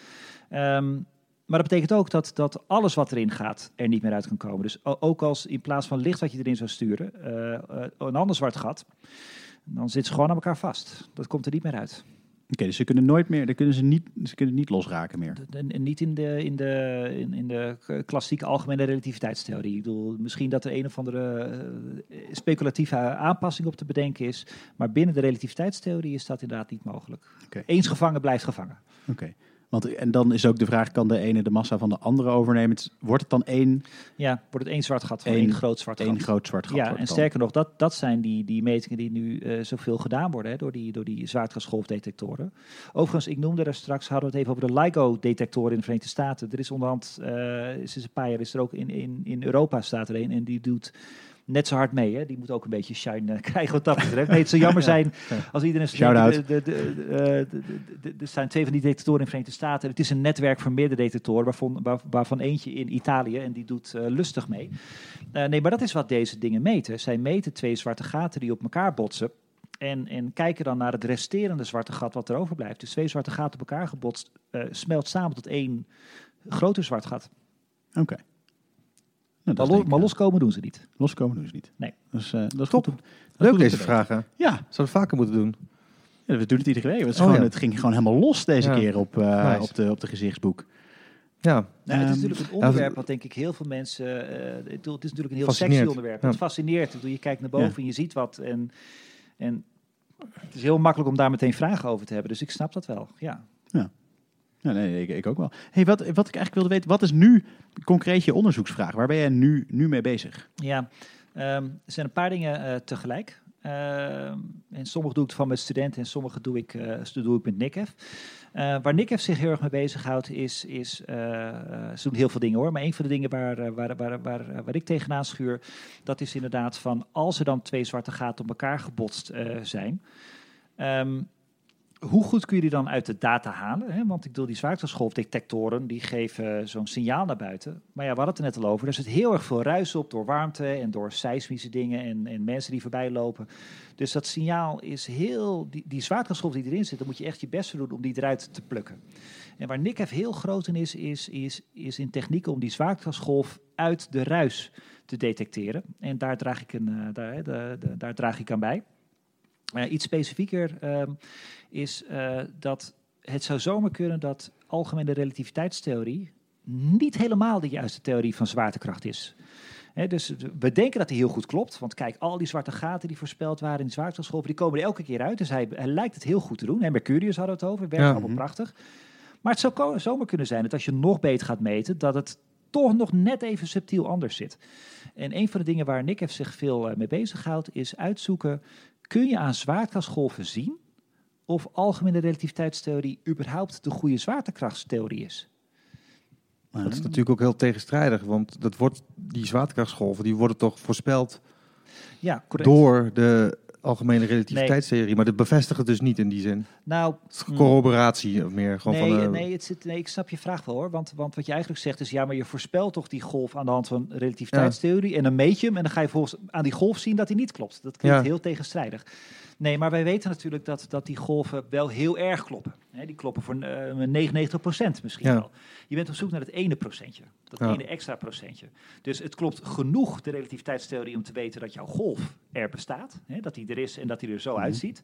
Ehm, maar dat betekent ook dat, dat alles wat erin gaat er niet meer uit kan komen. Dus ook als in plaats van licht wat je erin zou sturen, eh, eh, een ander zwart gat, dan zit ze gewoon aan elkaar vast. Dat komt er niet meer uit. Oké, dus ze kunnen nooit meer, dan kunnen ze niet, ze kunnen niet losraken meer. En, niet in de, in, de, in, in de klassieke algemene relativiteitstheorie. Ik bedoel, misschien dat er een of andere eh, speculatieve aanpassing op te bedenken is. Maar binnen de relativiteitstheorie is dat inderdaad niet mogelijk. Eens gevangen blijft gevangen. Oké. Want, en dan is ook de vraag, kan de ene de massa van de andere overnemen? Wordt het dan één, Ja, wordt het één zwart gat één groot zwart één gat. groot zwart gat? Ja, en sterker nog, dat, dat zijn die, die metingen die nu eh, zoveel gedaan worden hè, door die, door die zwaartegasgolfdetectoren. Overigens, ik noemde er straks, hadden we het even over de LIGO-detectoren in de Verenigde Staten. Er is onderhand, eh sinds een paar jaar is er ook in, in, in Europa staat er een en die doet net zo hard mee. Hè. Die moet ook een beetje shine eh, krijgen wat dat betreft. Nee, het zou jammer zijn als iedereen... Shout-out. denkt, de- de- de- de- de- de- Er zijn twee van die detectoren in de Verenigde Staten. Het is een netwerk van meerdere detectoren, waarvan, waar- waarvan eentje in Italië en die doet eh, lustig mee. Eh, nee, maar dat is wat deze dingen meten. Zij meten twee zwarte gaten die op elkaar botsen. En, en kijken dan naar het resterende zwarte gat wat er overblijft. Dus twee zwarte gaten op elkaar gebotst, smelt samen tot één groter zwart gat. Oké. Nou, Maar, is lo- denk ik, maar eh, loskomen doen ze niet. loskomen doen ze niet. Nee. Dus, eh, dat is Top. goed. om- dat is Leuk deze vragen. Ja, Zouden we vaker moeten doen. Ja, we doen het iedere week. Het, is Oh, gewoon, ja. het ging gewoon helemaal los deze Ja. keer op, eh, Nice. op, de, op de gezichtsboek. Ja, Nou, het Ehm, is natuurlijk een onderwerp wat denk ik heel veel mensen... eh, het, is natuurlijk een heel sexy onderwerp. Ja. Het fascineert. Bedoel, je kijkt naar boven Ja. en je ziet wat. En, en het is heel makkelijk om daar meteen vragen over te hebben. Dus ik snap dat wel, ja. Ja, nee, ik, ik ook wel. Hey, wat, wat ik eigenlijk wilde weten, wat is nu concreet je onderzoeksvraag? Waar ben jij nu, nu mee bezig? Ja, ehm, er zijn een paar dingen eh, tegelijk. Ehm, en sommige doe ik van met studenten en sommige doe ik, eh, doe ik met NICEF. Eh waar NICEF zich heel erg mee bezighoudt is, is ze doen heel veel dingen hoor, maar een van de dingen waar, waar, waar, waar, waar ik tegenaan schuur, dat is inderdaad van als er dan twee zwarte gaten op elkaar gebotst zijn, ehm, hoe goed kun je die dan uit de data halen? Hè? Want ik bedoel, die zwaartescholfdetectoren die geven zo'n signaal naar buiten. Maar ja, we hadden het er net al over. Er zit heel erg veel ruis op door warmte en door seismische dingen en, en mensen die voorbij lopen. Dus dat signaal is heel. Die, die die erin zit, dan moet je echt je best doen om die eruit te plukken. En waar NICEF heel groot in is, is, is, is in technieken om die zwaartescholf uit de ruis te detecteren. En daar draag ik, een, eh, daar, de- daar draag ik aan bij. Eh, iets specifieker ehm, is eh, dat het zou zomaar kunnen dat algemene relativiteitstheorie niet helemaal de juiste theorie van zwaartekracht is. Hè, dus we denken dat hij heel goed klopt. Want kijk, al die zwarte gaten die voorspeld waren in de zwaartescholven, die komen er elke keer uit. Dus hij, hij lijkt het heel goed te doen. En Mercurius hadden we het over, werkt Ja. allemaal prachtig. Maar het zou zomaar kunnen zijn dat als je nog beter gaat meten, dat het toch nog net even subtiel anders zit. En een van de dingen waar Nick heeft zich veel eh, mee bezighoudt, is uitzoeken, kun je aan zwaartekrachtsgolven zien of algemene relativiteitstheorie überhaupt de goede zwaartekrachtstheorie is? dat is natuurlijk ook heel tegenstrijdig. Want dat wordt, die zwaartekrachtsgolven die worden toch voorspeld Ja, door de algemene relativiteitstheorie. Maar dat bevestigt het dus niet in die zin. Nou, Het is corroboratie of meer. Gewoon nee, van, eh, nee, het zit, nee, ik snap je vraag wel hoor. Want, want wat je eigenlijk zegt is, ja, maar je voorspelt toch die golf aan de hand van relativiteitstheorie. En dan meet je hem en dan ga je volgens aan die golf zien dat hij niet klopt. Dat klinkt Ja. heel tegenstrijdig. Nee, maar wij weten natuurlijk dat, dat die golven wel heel erg kloppen. Die kloppen voor eh 99% misschien Ja. wel. Je bent op zoek naar het ene procentje. Dat Ja. ene extra procentje. Dus het klopt genoeg, de relativiteitstheorie, om te weten dat jouw golf er bestaat. Hè, dat die er is en dat hij er zo Mhm. uitziet.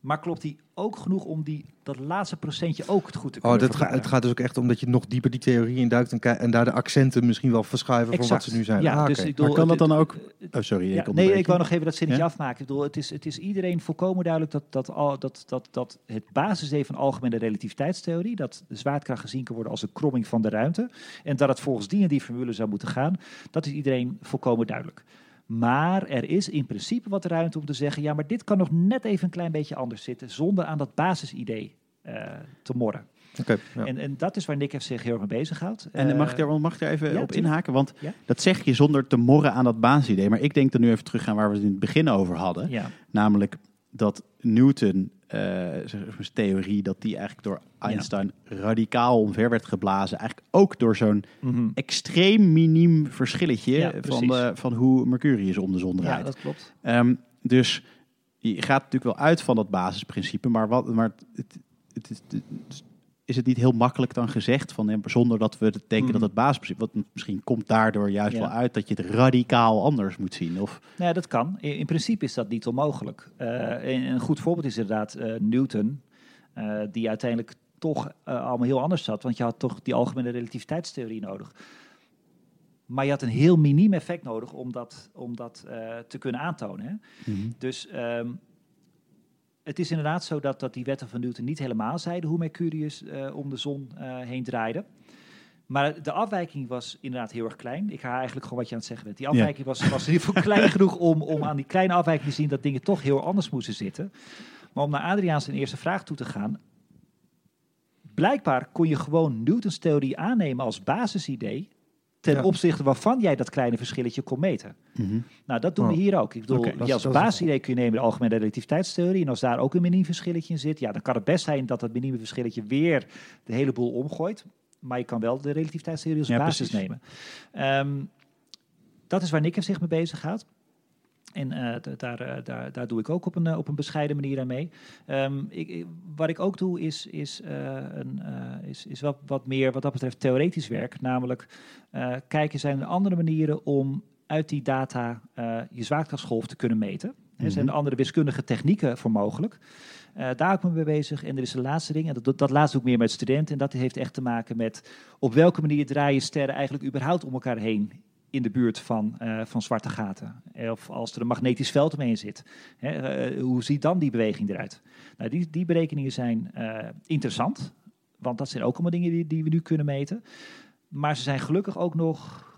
Maar klopt die ook genoeg om die, dat laatste procentje ook het goed te Oh, kunnen dat ga, verklaren? het gaat dus ook echt om dat je nog dieper die theorie induikt en, en daar de accenten misschien wel verschuiven voor wat Exact. ze nu zijn. Ja, Ah, dus ik bedoel, Maar kan dat dan ook... Oh, sorry, ja, ik nee, ik wou nog even dat zinnetje Ja? afmaken. Ik bedoel, het, is, het is iedereen volkomen duidelijk dat, dat, al, dat, dat, dat het basisidee van algemene relativiteitstheorie, dat de zwaartekracht gezien kan worden als een kromming van de ruimte, en dat het volgens die en die formule zou moeten gaan, dat is iedereen volkomen duidelijk. Maar er is in principe wat ruimte om te zeggen, ja, maar dit kan nog net even een klein beetje anders zitten, zonder aan dat basisidee eh, te morren. Oké, ja. En, en dat is waar Nick zich heel erg mee bezighoudt. En Eh, mag ik daar, mag ik daar even ja, op inhaken? Want Ja. dat zeg je zonder te morren aan dat basisidee. Maar ik denk er nu even terug aan waar we het in het begin over hadden. Namelijk dat Newton, eh, theorie, dat die eigenlijk door Einstein radicaal omver werd geblazen. Eigenlijk ook door zo'n Mhm. extreem miniem verschilletje Ja, van, de, van hoe Mercurius om de zon ja, draait. dat klopt. Ehm, dus je gaat natuurlijk wel uit van dat basisprincipe, maar, wat, maar het, het, is- het- is het niet heel makkelijk dan gezegd van, eh, zonder dat we denken dat het basisprincipe, wat misschien komt daardoor juist Ja. wel uit dat je het radicaal anders moet zien. Of, Nee, dat kan. In, in principe is dat niet onmogelijk. Eh, en een goed voorbeeld is inderdaad eh, Newton. eh, die uiteindelijk toch allemaal heel anders zat. Want je had toch die algemene relativiteitstheorie nodig. Maar je had een heel miniem effect nodig om dat, om dat te kunnen aantonen. Hè? Mhm. Dus ehm, het is inderdaad zo dat, dat die wetten van Newton niet helemaal zeiden hoe Mercurius eh, om de zon eh, heen draaide. Maar de afwijking was inderdaad heel erg klein. Ik ga eigenlijk gewoon wat je aan het zeggen bent. Die Ja. afwijking was, was in ieder geval klein genoeg om, om aan die kleine afwijking te zien dat dingen toch heel anders moesten zitten. Maar om naar Adriaan zijn eerste vraag toe te gaan. Blijkbaar kon je gewoon Newtons theorie aannemen als basisidee. Ten Ja. opzichte waarvan jij dat kleine verschilletje kon meten. Mhm. Nou, dat doen we Oh. hier ook. Ik bedoel, je is- als basisidee kun je nemen de algemene relativiteitstheorie. En als daar ook een miniem verschilletje in zit, ja, dan kan het best zijn dat dat minieme verschilletje weer de hele boel omgooit. Maar je kan wel de relativiteitstheorie als Ja, basis precies. nemen. Ehm, dat is waar Nick zich mee bezig gaat. En eh, daar, eh, daar, daar doe ik ook op een, eh, op een bescheiden manier aan mee. Ehm, ik, wat ik ook doe is, is, een, is, is wat, wat meer wat dat betreft theoretisch werk. Namelijk kijken, zijn er andere manieren om uit die data je zwaartekrachtsgolf te kunnen meten? Er zijn er andere wiskundige technieken voor mogelijk? Eh, daar me mee bezig. En er is een laatste ding, en dat, dat, laatste ik meer met studenten. En dat heeft echt te maken met op welke manier draaien sterren eigenlijk überhaupt om elkaar heen in de buurt van, eh, van zwarte gaten. Of als er een magnetisch veld omheen zit. Hè, eh, hoe ziet dan die beweging eruit? Nou, die, die berekeningen zijn eh, interessant. Want dat zijn ook allemaal dingen die, die we nu kunnen meten. Maar ze zijn gelukkig ook nog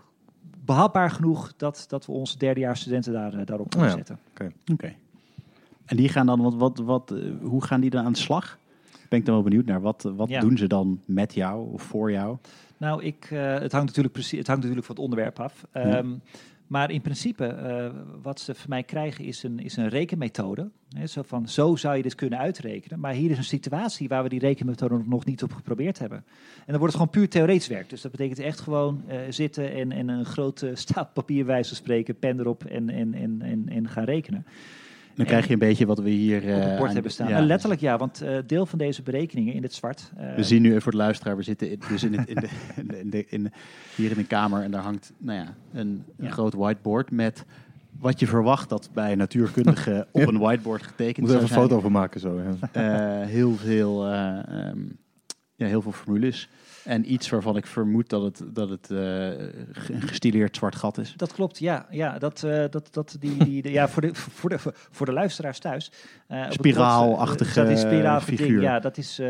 behapbaar genoeg dat, dat we onze derdejaarsstudenten daar, daarop kunnen Oh ja. zetten. Oké. En die gaan dan, wat, wat, wat, hoe gaan die dan aan de slag? Ben ik dan wel benieuwd naar. Wat, wat Ja. doen ze dan met jou of voor jou? Nou, ik, eh, het, hangt natuurlijk precies, het hangt natuurlijk van het onderwerp af. Ehm, Maar in principe, eh, wat ze van mij krijgen is een, is een rekenmethode. Hè, zo van, zo zou je dit kunnen uitrekenen. Maar hier is een situatie waar we die rekenmethode nog- niet op geprobeerd hebben. En dan wordt het gewoon puur theoretisch werk. Dus dat betekent echt gewoon eh, zitten en, en een grote stapel papier wijze spreken, pen erop en, en, en, en, en gaan rekenen. Dan En- krijg je een beetje wat we hier op het eh, bord aan- hebben staan. ja. Nou, letterlijk ja, want eh, deel van deze berekeningen in het zwart. eh, We zien nu even voor de luisteraar, we zitten in- dus in het, in de, in de, in de, in de- hier in de kamer en daar hangt nou ja, een, een Ja. groot whiteboard met wat je verwacht dat bij een natuurkundige op een whiteboard getekend Moet zou er even zijn. een foto van maken zo. Ja. Eh, heel, veel, eh, ehm, ja, heel veel formules. En iets waarvan ik vermoed dat het, dat het eh, een gestileerd zwart gat is. Dat klopt, ja. ja, dat, eh, dat, dat, die, die, de- ja voor, de, voor, de, voor de luisteraars thuis. eh, Spiraalachtige dat is spiraalachtige figuur. Ding, ja, dat is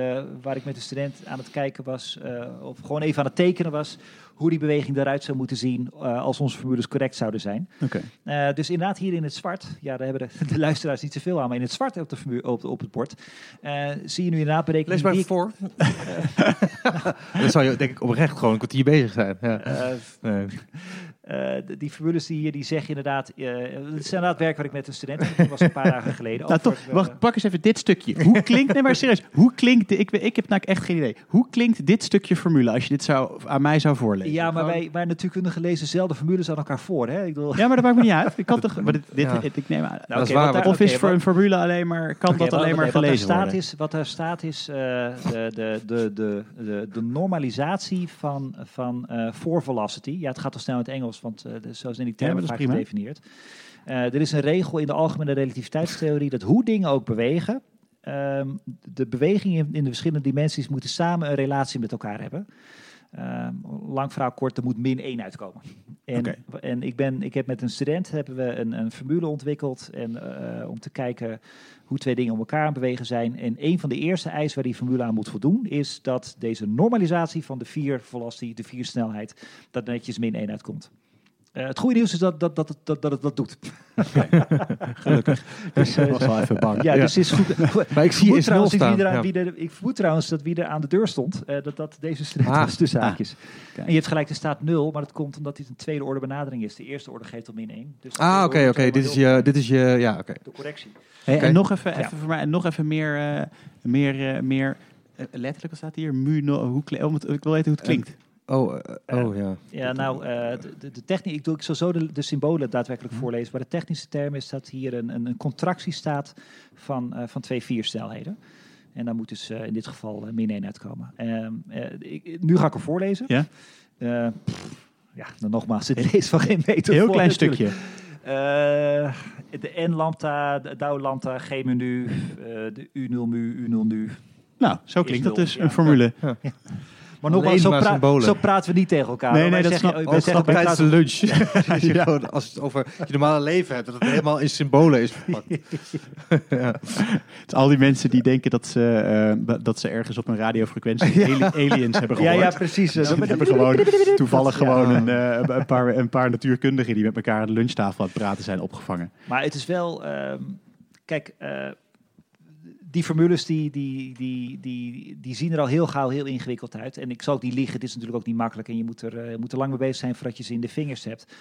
waar ik met de student aan het kijken was. of gewoon even aan het tekenen was. Hoe die beweging eruit zou moeten zien eh, als onze formules correct zouden zijn. Oké. Eh, dus inderdaad hier in het zwart. Ja, daar hebben de, de luisteraars niet zoveel aan. Maar in het zwart op, de, op, op het bord eh, zie je nu inderdaad berekeningen Lees maar die even ik- voor. Dan zou je denk ik oprecht gewoon een kwartier bezig zijn. Ja. eh, Nee. Eh, die formules die hier, die zeg je inderdaad. eh, het is inderdaad werk wat ik met een student heb. Dat was een paar dagen geleden. Nou, toch, wacht, pak eens even dit stukje. Hoe klinkt, nee maar serieus, hoe klinkt, de- ik, ik heb nou echt geen idee. Hoe klinkt dit stukje formule als je dit zou, aan mij zou voorlezen? ja, maar Gewoon- wij, wij natuurkundigen lezen zelden formules aan elkaar voor. Hè? Ik bedoel, Ja, maar dat maakt me niet uit. Ik kan toch, maar dit, dit, Ja. ik neem aan. Nou, dat is waar, daar- Of is voor een formule alleen maar, kan dat wat- alleen maar oké, wat daar gelezen staat worden? Is, wat daar staat is eh, de, de, de, de, de, de normalisatie van, van eh for velocity. Ja, het gaat al snel in het Engels, want de- zo zijn die termen is vaak prima. gedefinieerd. Eh, er is een regel in de algemene relativiteitstheorie dat hoe dingen ook bewegen, ehm, de bewegingen in, de verschillende dimensies moeten samen een relatie met elkaar hebben. Ehm, lang verhaal kort, er moet min 1 uitkomen. En, en ik, ben, ik heb met een student hebben we een, een formule ontwikkeld en, eh, om te kijken hoe twee dingen om elkaar aan bewegen zijn. En een van de eerste eisen waar die formule aan moet voldoen, is dat deze normalisatie van de vier velocity, de vier snelheid, dat netjes min 1 uitkomt. Eh, het goede nieuws is dat, dat, dat, het- dat, dat het dat doet. Gelukkig. Dus, ik was wel even bang. ja, dus het is goed. Maar ik zie nul trouwens niet staan. wie er aan- Ja. wie er- ik vermoed trouwens dat wie er aan de deur stond, eh, dat dat deze student Ah. was, de zaakjes. Kijk. En je hebt gelijk, er staat 0, maar dat komt omdat dit een tweede orde benadering is. De eerste orde geeft al min 1. Dus Ah, oké, oké. Dit is je, dit is je, ja, oké. nul. De correctie. Hey. En nog even, Ja. even voor mij, en nog even meer, eh, meer, meer letterlijk, wat staat hier? Mu, no, hoe, om het- ik wil weten hoe het klinkt. Oh, eh, oh ja. Ja, nou, eh, de, techniek, ik doe ik zal zo de, de symbolen daadwerkelijk voorlezen. Maar de technische term is dat hier een, een, een contractie staat van, eh, van twee viersnelheden. En daar moet dus eh, in dit geval eh, min 1 uitkomen. Ehm, eh, ik, nu ga ik hem voorlezen. Ja. Eh, pff, ja, dan nogmaals, het leest van geen meter Heel voor klein natuurlijk. stukje. Eh, de N-lambda, de Dau lambda, G menu, eh, de U0 mu, U0 nu. Nou, zo klinkt dat dus, ja. een formule. Maar nogmaals, zo, pra- symbolen. zo praten we niet tegen elkaar. Nee, nee, dat zeggen- snap- wij Ook zeggen grap bij tijdens de lunch. Gewoon, als het over je normale leven hebt, dat het helemaal in symbolen is verpakt. ja. Het is al die mensen die denken dat ze, eh, dat ze ergens op een radiofrequentie ali- aliens hebben Ja, gehoord. ja, precies. Ze hebben gewoon toevallig Ja. gewoon een, eh, een, paar, een paar natuurkundigen die met elkaar aan de lunchtafel aan het praten zijn opgevangen. Maar het is wel, ehm, kijk, eh, die formules die, die, die, die, die zien er al heel gauw heel ingewikkeld uit. En ik zal ook niet liegen, het is natuurlijk ook niet makkelijk. En je moet er, eh, moet er lang mee bezig zijn voordat je ze in de vingers hebt.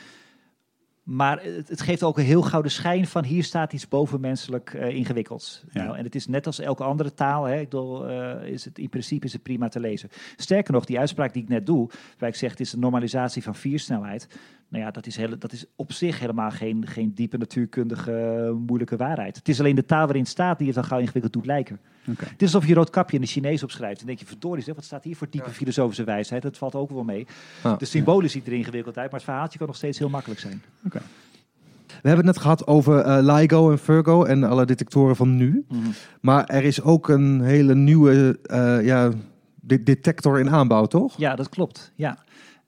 Maar het, het geeft ook een heel gauw de schijn van hier staat iets bovenmenselijk eh ingewikkelds. Ja. Nou, en het is net als elke andere taal. Hè, ik bedoel, eh, is het, in principe is het prima te lezen. Sterker nog, die uitspraak die ik net doe, waar ik zeg het is de normalisatie van viersnelheid. Nou ja, dat is, hele, dat is op zich helemaal geen, geen diepe natuurkundige eh, moeilijke waarheid. Het is alleen de taal waarin het staat die het dan gauw ingewikkeld doet lijken. Oké. Het is alsof je rood kapje in de Chinees opschrijft. Dan denk je, verdorie, zeg, wat staat hier voor diepe filosofische wijsheid? Dat valt ook wel mee. De symbolen ziet er ingewikkeld uit, maar het verhaaltje kan nog steeds heel makkelijk zijn. We hebben het net gehad over eh, LIGO en Virgo en alle detectoren van nu. Maar er is ook een hele nieuwe eh, ja, de- detector in aanbouw, toch? Ja, dat klopt. Ja.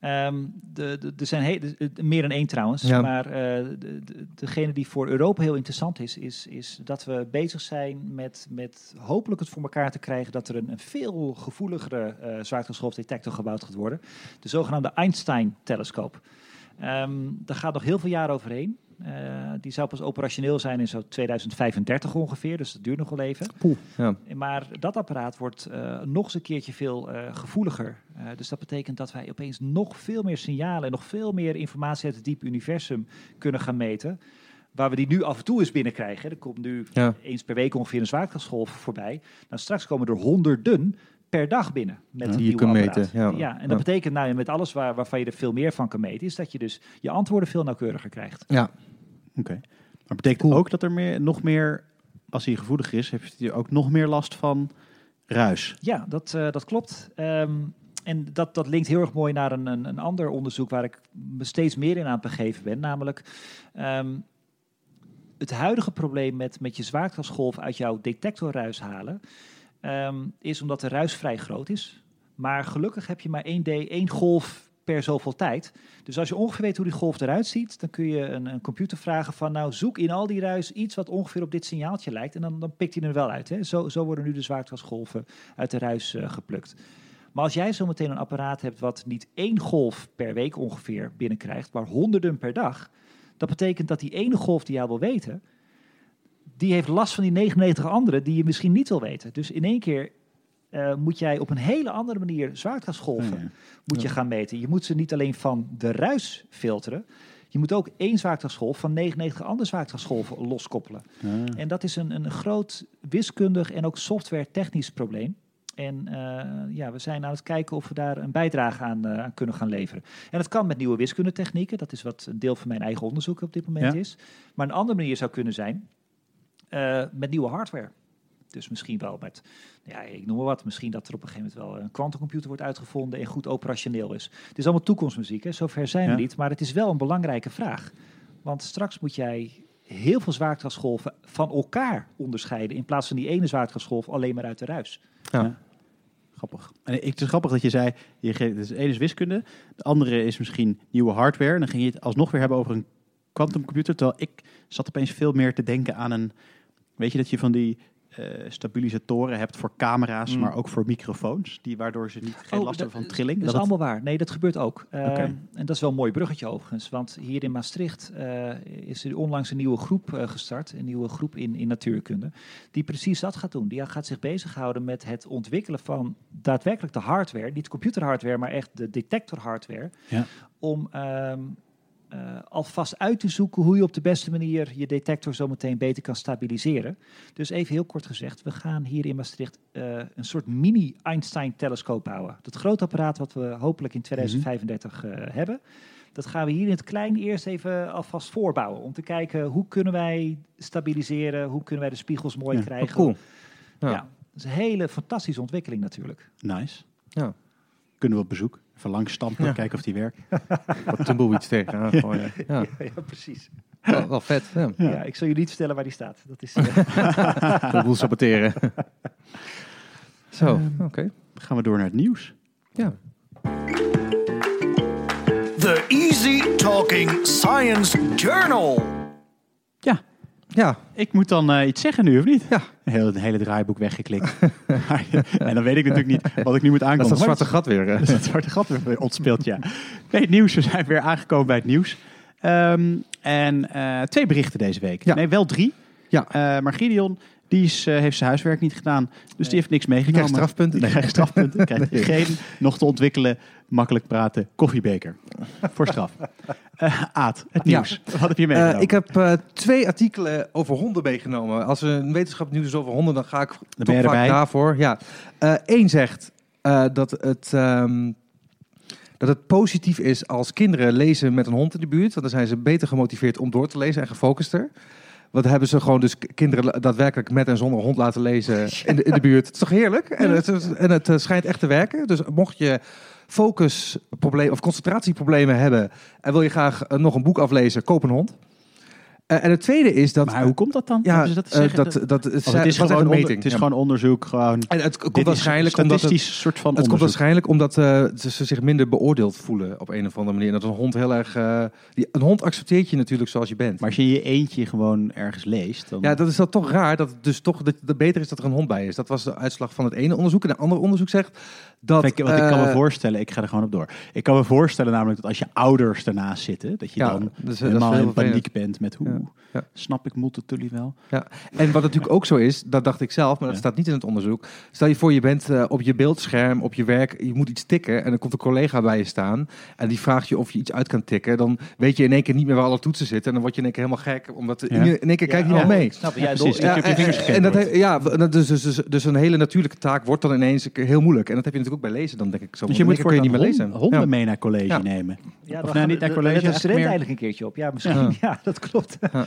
Ehm, de, de, er zijn de- meer dan één trouwens. Ja. Maar eh, de, de- degene die voor Europa heel interessant is, is, is dat we bezig zijn met, met hopelijk het voor elkaar te krijgen dat er een, een veel gevoeligere zwaartescholfdetector gebouwd gaat worden. De zogenaamde Einstein-telescoop. Ehm, daar gaat nog heel veel jaren overheen. Eh, die zou pas operationeel zijn in zo 2035 ongeveer, dus dat duurt nog wel even. Ja. Maar dat apparaat wordt eh, nog eens een keertje veel eh, gevoeliger. Dus dat betekent dat wij opeens nog veel meer signalen en nog veel meer informatie uit het diepe universum kunnen gaan meten. Waar we die nu af en toe eens binnenkrijgen. Er komt nu Ja. eens per week ongeveer een zwaartekrachtsgolf voorbij. Nou, straks komen er honderden per dag binnen met Ja, een die je apparaat. meten, ja. en dat Ja. betekent nou met alles waar, waarvan je er veel meer van kan meten, is dat je dus je antwoorden veel nauwkeuriger krijgt. Ja. Oké. Maar betekent Cool. ook dat er meer, nog meer, als hij gevoelig is, heeft hij ook nog meer last van ruis? Ja, dat, eh, dat klopt. Ehm, en dat, dat linkt heel erg mooi naar een, een, een ander onderzoek waar ik me steeds meer in aan het begeven ben. Namelijk ehm, het huidige probleem met, met je zwaartekrachtsgolf uit jouw detectorruis halen, ehm, is omdat de ruis vrij groot is. Maar gelukkig heb je maar één, D, golf per zoveel tijd. Dus als je ongeveer weet hoe die golf eruit ziet, dan kun je een, een computer vragen van nou zoek in al die ruis iets wat ongeveer op dit signaaltje lijkt. En dan, dan pikt hij er wel uit. Hè. Zo, zo worden nu de zwaartekrachtsgolven uit de ruis eh, geplukt. Maar als jij zometeen een apparaat hebt wat niet één golf per week ongeveer binnenkrijgt, maar honderden per dag, dat betekent dat die ene golf die jij wil weten, die heeft last van die 99 andere die je misschien niet wil weten. Dus in één keer eh, moet jij op een hele andere manier zwaartekrachtsgolven Ja. moet je gaan meten. Je moet ze niet alleen van de ruis filteren, je moet ook één zwaartekrachtsgolf van 99 andere zwaartekrachtsgolven loskoppelen. En dat is een, een groot wiskundig en ook software technisch probleem. En eh, ja, we zijn aan het kijken of we daar een bijdrage aan, eh, aan kunnen gaan leveren. En dat kan met nieuwe wiskundetechnieken. Dat is wat een deel van mijn eigen onderzoek op dit moment Ja. is. Maar een andere manier zou kunnen zijn eh, met nieuwe hardware. Dus misschien wel met, ja, ik noem maar wat, misschien dat er op een gegeven moment wel een kwantumcomputer wordt uitgevonden en goed operationeel is. Het is allemaal toekomstmuziek, hè? zover zijn Ja. we niet. Maar het is wel een belangrijke vraag. Want straks moet jij heel veel zwaartekrachtsgolven van elkaar onderscheiden. In plaats van die ene zwaartekrachtsgolf alleen maar uit de ruis. Ja. Grappig. En ik, het is grappig dat je zei, je geeft, dus de ene is wiskunde, de andere is misschien nieuwe hardware. En dan ging je het alsnog weer hebben over een quantumcomputer. Terwijl ik zat opeens veel meer te denken aan een, weet je dat je van die eh, stabilisatoren hebt voor camera's, Mm. maar ook voor microfoons, die waardoor ze niet geen Oh, last dat- hebben van trilling. Dat is het- allemaal waar. Nee, dat gebeurt ook. Ehm. En dat is wel een mooi bruggetje overigens. Want hier in Maastricht eh, is er onlangs een nieuwe groep eh, gestart. Een nieuwe groep in, in natuurkunde. Die precies dat gaat doen. Die gaat zich bezighouden met het ontwikkelen van daadwerkelijk de hardware. Niet computerhardware, maar echt de detectorhardware. Ja. Om ehm, eh, alvast uit te zoeken hoe je op de beste manier je detector zo meteen beter kan stabiliseren. Dus even heel kort gezegd, we gaan hier in Maastricht eh, een soort mini-Einstein-telescoop bouwen. Dat grote apparaat wat we hopelijk in 2035 eh, hebben. Dat gaan we hier in het klein eerst even alvast voorbouwen. Om te kijken hoe kunnen wij stabiliseren, hoe kunnen wij de spiegels mooi Ja, krijgen. cool. Ja. Ja. dat is een hele fantastische ontwikkeling natuurlijk. Nice. Ja. Kunnen we op bezoek? Even langs stampen, Ja. kijken of die werkt. Wat tumbleweeds tegenaan gooien. Ja, ja, precies. wel, wel vet. Ja. Ja. ik zal je niet vertellen waar die staat. Dat is, eh, De boel saboteren. Zo, Ehm, oké. Dan gaan we door naar het nieuws. Ja. The Easy Talking Science Journal. Ja, ik moet dan eh, iets zeggen nu, of niet? Ja. Heel, het hele draaiboek weggeklikt. en dan weet ik natuurlijk niet wat ik nu moet dat is aankomen. dat zwarte gat weer. hè. Dat is zwarte gat weer ontspeeld, ja. Nee, het nieuws. We zijn weer aangekomen bij het nieuws. Ehm, en eh, twee berichten deze week. Ja. Nee, wel drie. Ja. Eh, maar Gideon, die is, eh, heeft zijn huiswerk niet gedaan. Dus die heeft niks meegenomen. krijgt strafpunten. Die krijgt strafpunten. Krijgt geen nog te ontwikkelen, makkelijk praten koffiebeker. Voor straf. Eh Aad, het Ja. nieuws. Wat heb je meegenomen? Eh, ik heb eh, twee artikelen over honden meegenomen. Als er een wetenschap nieuws is over honden, dan ga ik ben je vaak erbij. daarvoor. Ja. Eén zegt dat, het, ehm, dat het positief is als kinderen lezen met een hond in de buurt. Want dan zijn ze beter gemotiveerd om door te lezen en gefocuster. Want hebben ze gewoon dus kinderen daadwerkelijk met en zonder hond laten lezen in de, in de buurt. Het is toch heerlijk? En het, en het schijnt echt te werken. Dus mocht je focusproblemen of concentratieproblemen hebben en wil je graag eh, nog een boek aflezen, koop een hond. Eh, en het tweede is dat... maar hoe komt dat dan? ja, Hebben ze dat te eh, zeggen? dat, dat, dat, het is, gewoon, een onder- meting. het is Ja. gewoon onderzoek. Gewoon, En het komt waarschijnlijk omdat het, soort van het komt waarschijnlijk omdat eh, ze zich minder beoordeeld voelen op een of andere manier. En dat een hond heel erg. eh, die, een hond accepteert je natuurlijk zoals je bent. Maar als je je eentje gewoon ergens leest, dan... ja, dat is dan toch raar dat het dus toch dat beter is dat er een hond bij is. Dat was de uitslag van het ene onderzoek. En het andere onderzoek zegt dat. ik, want ik kan me voorstellen, ik ga er gewoon op door. Ik kan me voorstellen namelijk dat als je ouders ernaast zitten, dat je Ja, dan dus, dat is helemaal heel in paniek bent met hoe Ja, ja. snap ik jullie wel. En wat natuurlijk ook zo is, dat dacht ik zelf, maar dat Ja. staat niet in het onderzoek. Stel je voor, je bent eh, op je beeldscherm, op je werk, je moet iets tikken en dan komt een collega bij je staan en die vraagt je of je iets uit kan tikken. Dan weet je in één keer niet meer waar alle toetsen zitten en dan word je in één keer helemaal gek, omdat Ja. in één keer kijkt Ja, niemand oh, mee. Snap, je. ja, precies. Dat je vingers en, dat, ja, dat- dus, dus, dus, dus een hele natuurlijke taak wordt dan ineens heel moeilijk. En dat heb je natuurlijk ook bij lezen, dan denk ik zo. Dus je moet voor je niet meer honden, lezen. honden Ja. mee naar college Ja. nemen. Ja, Of dan nou, niet naar college, student meer- eigenlijk een keertje op. Ja, misschien. Ja. Ja, dat klopt. Ja.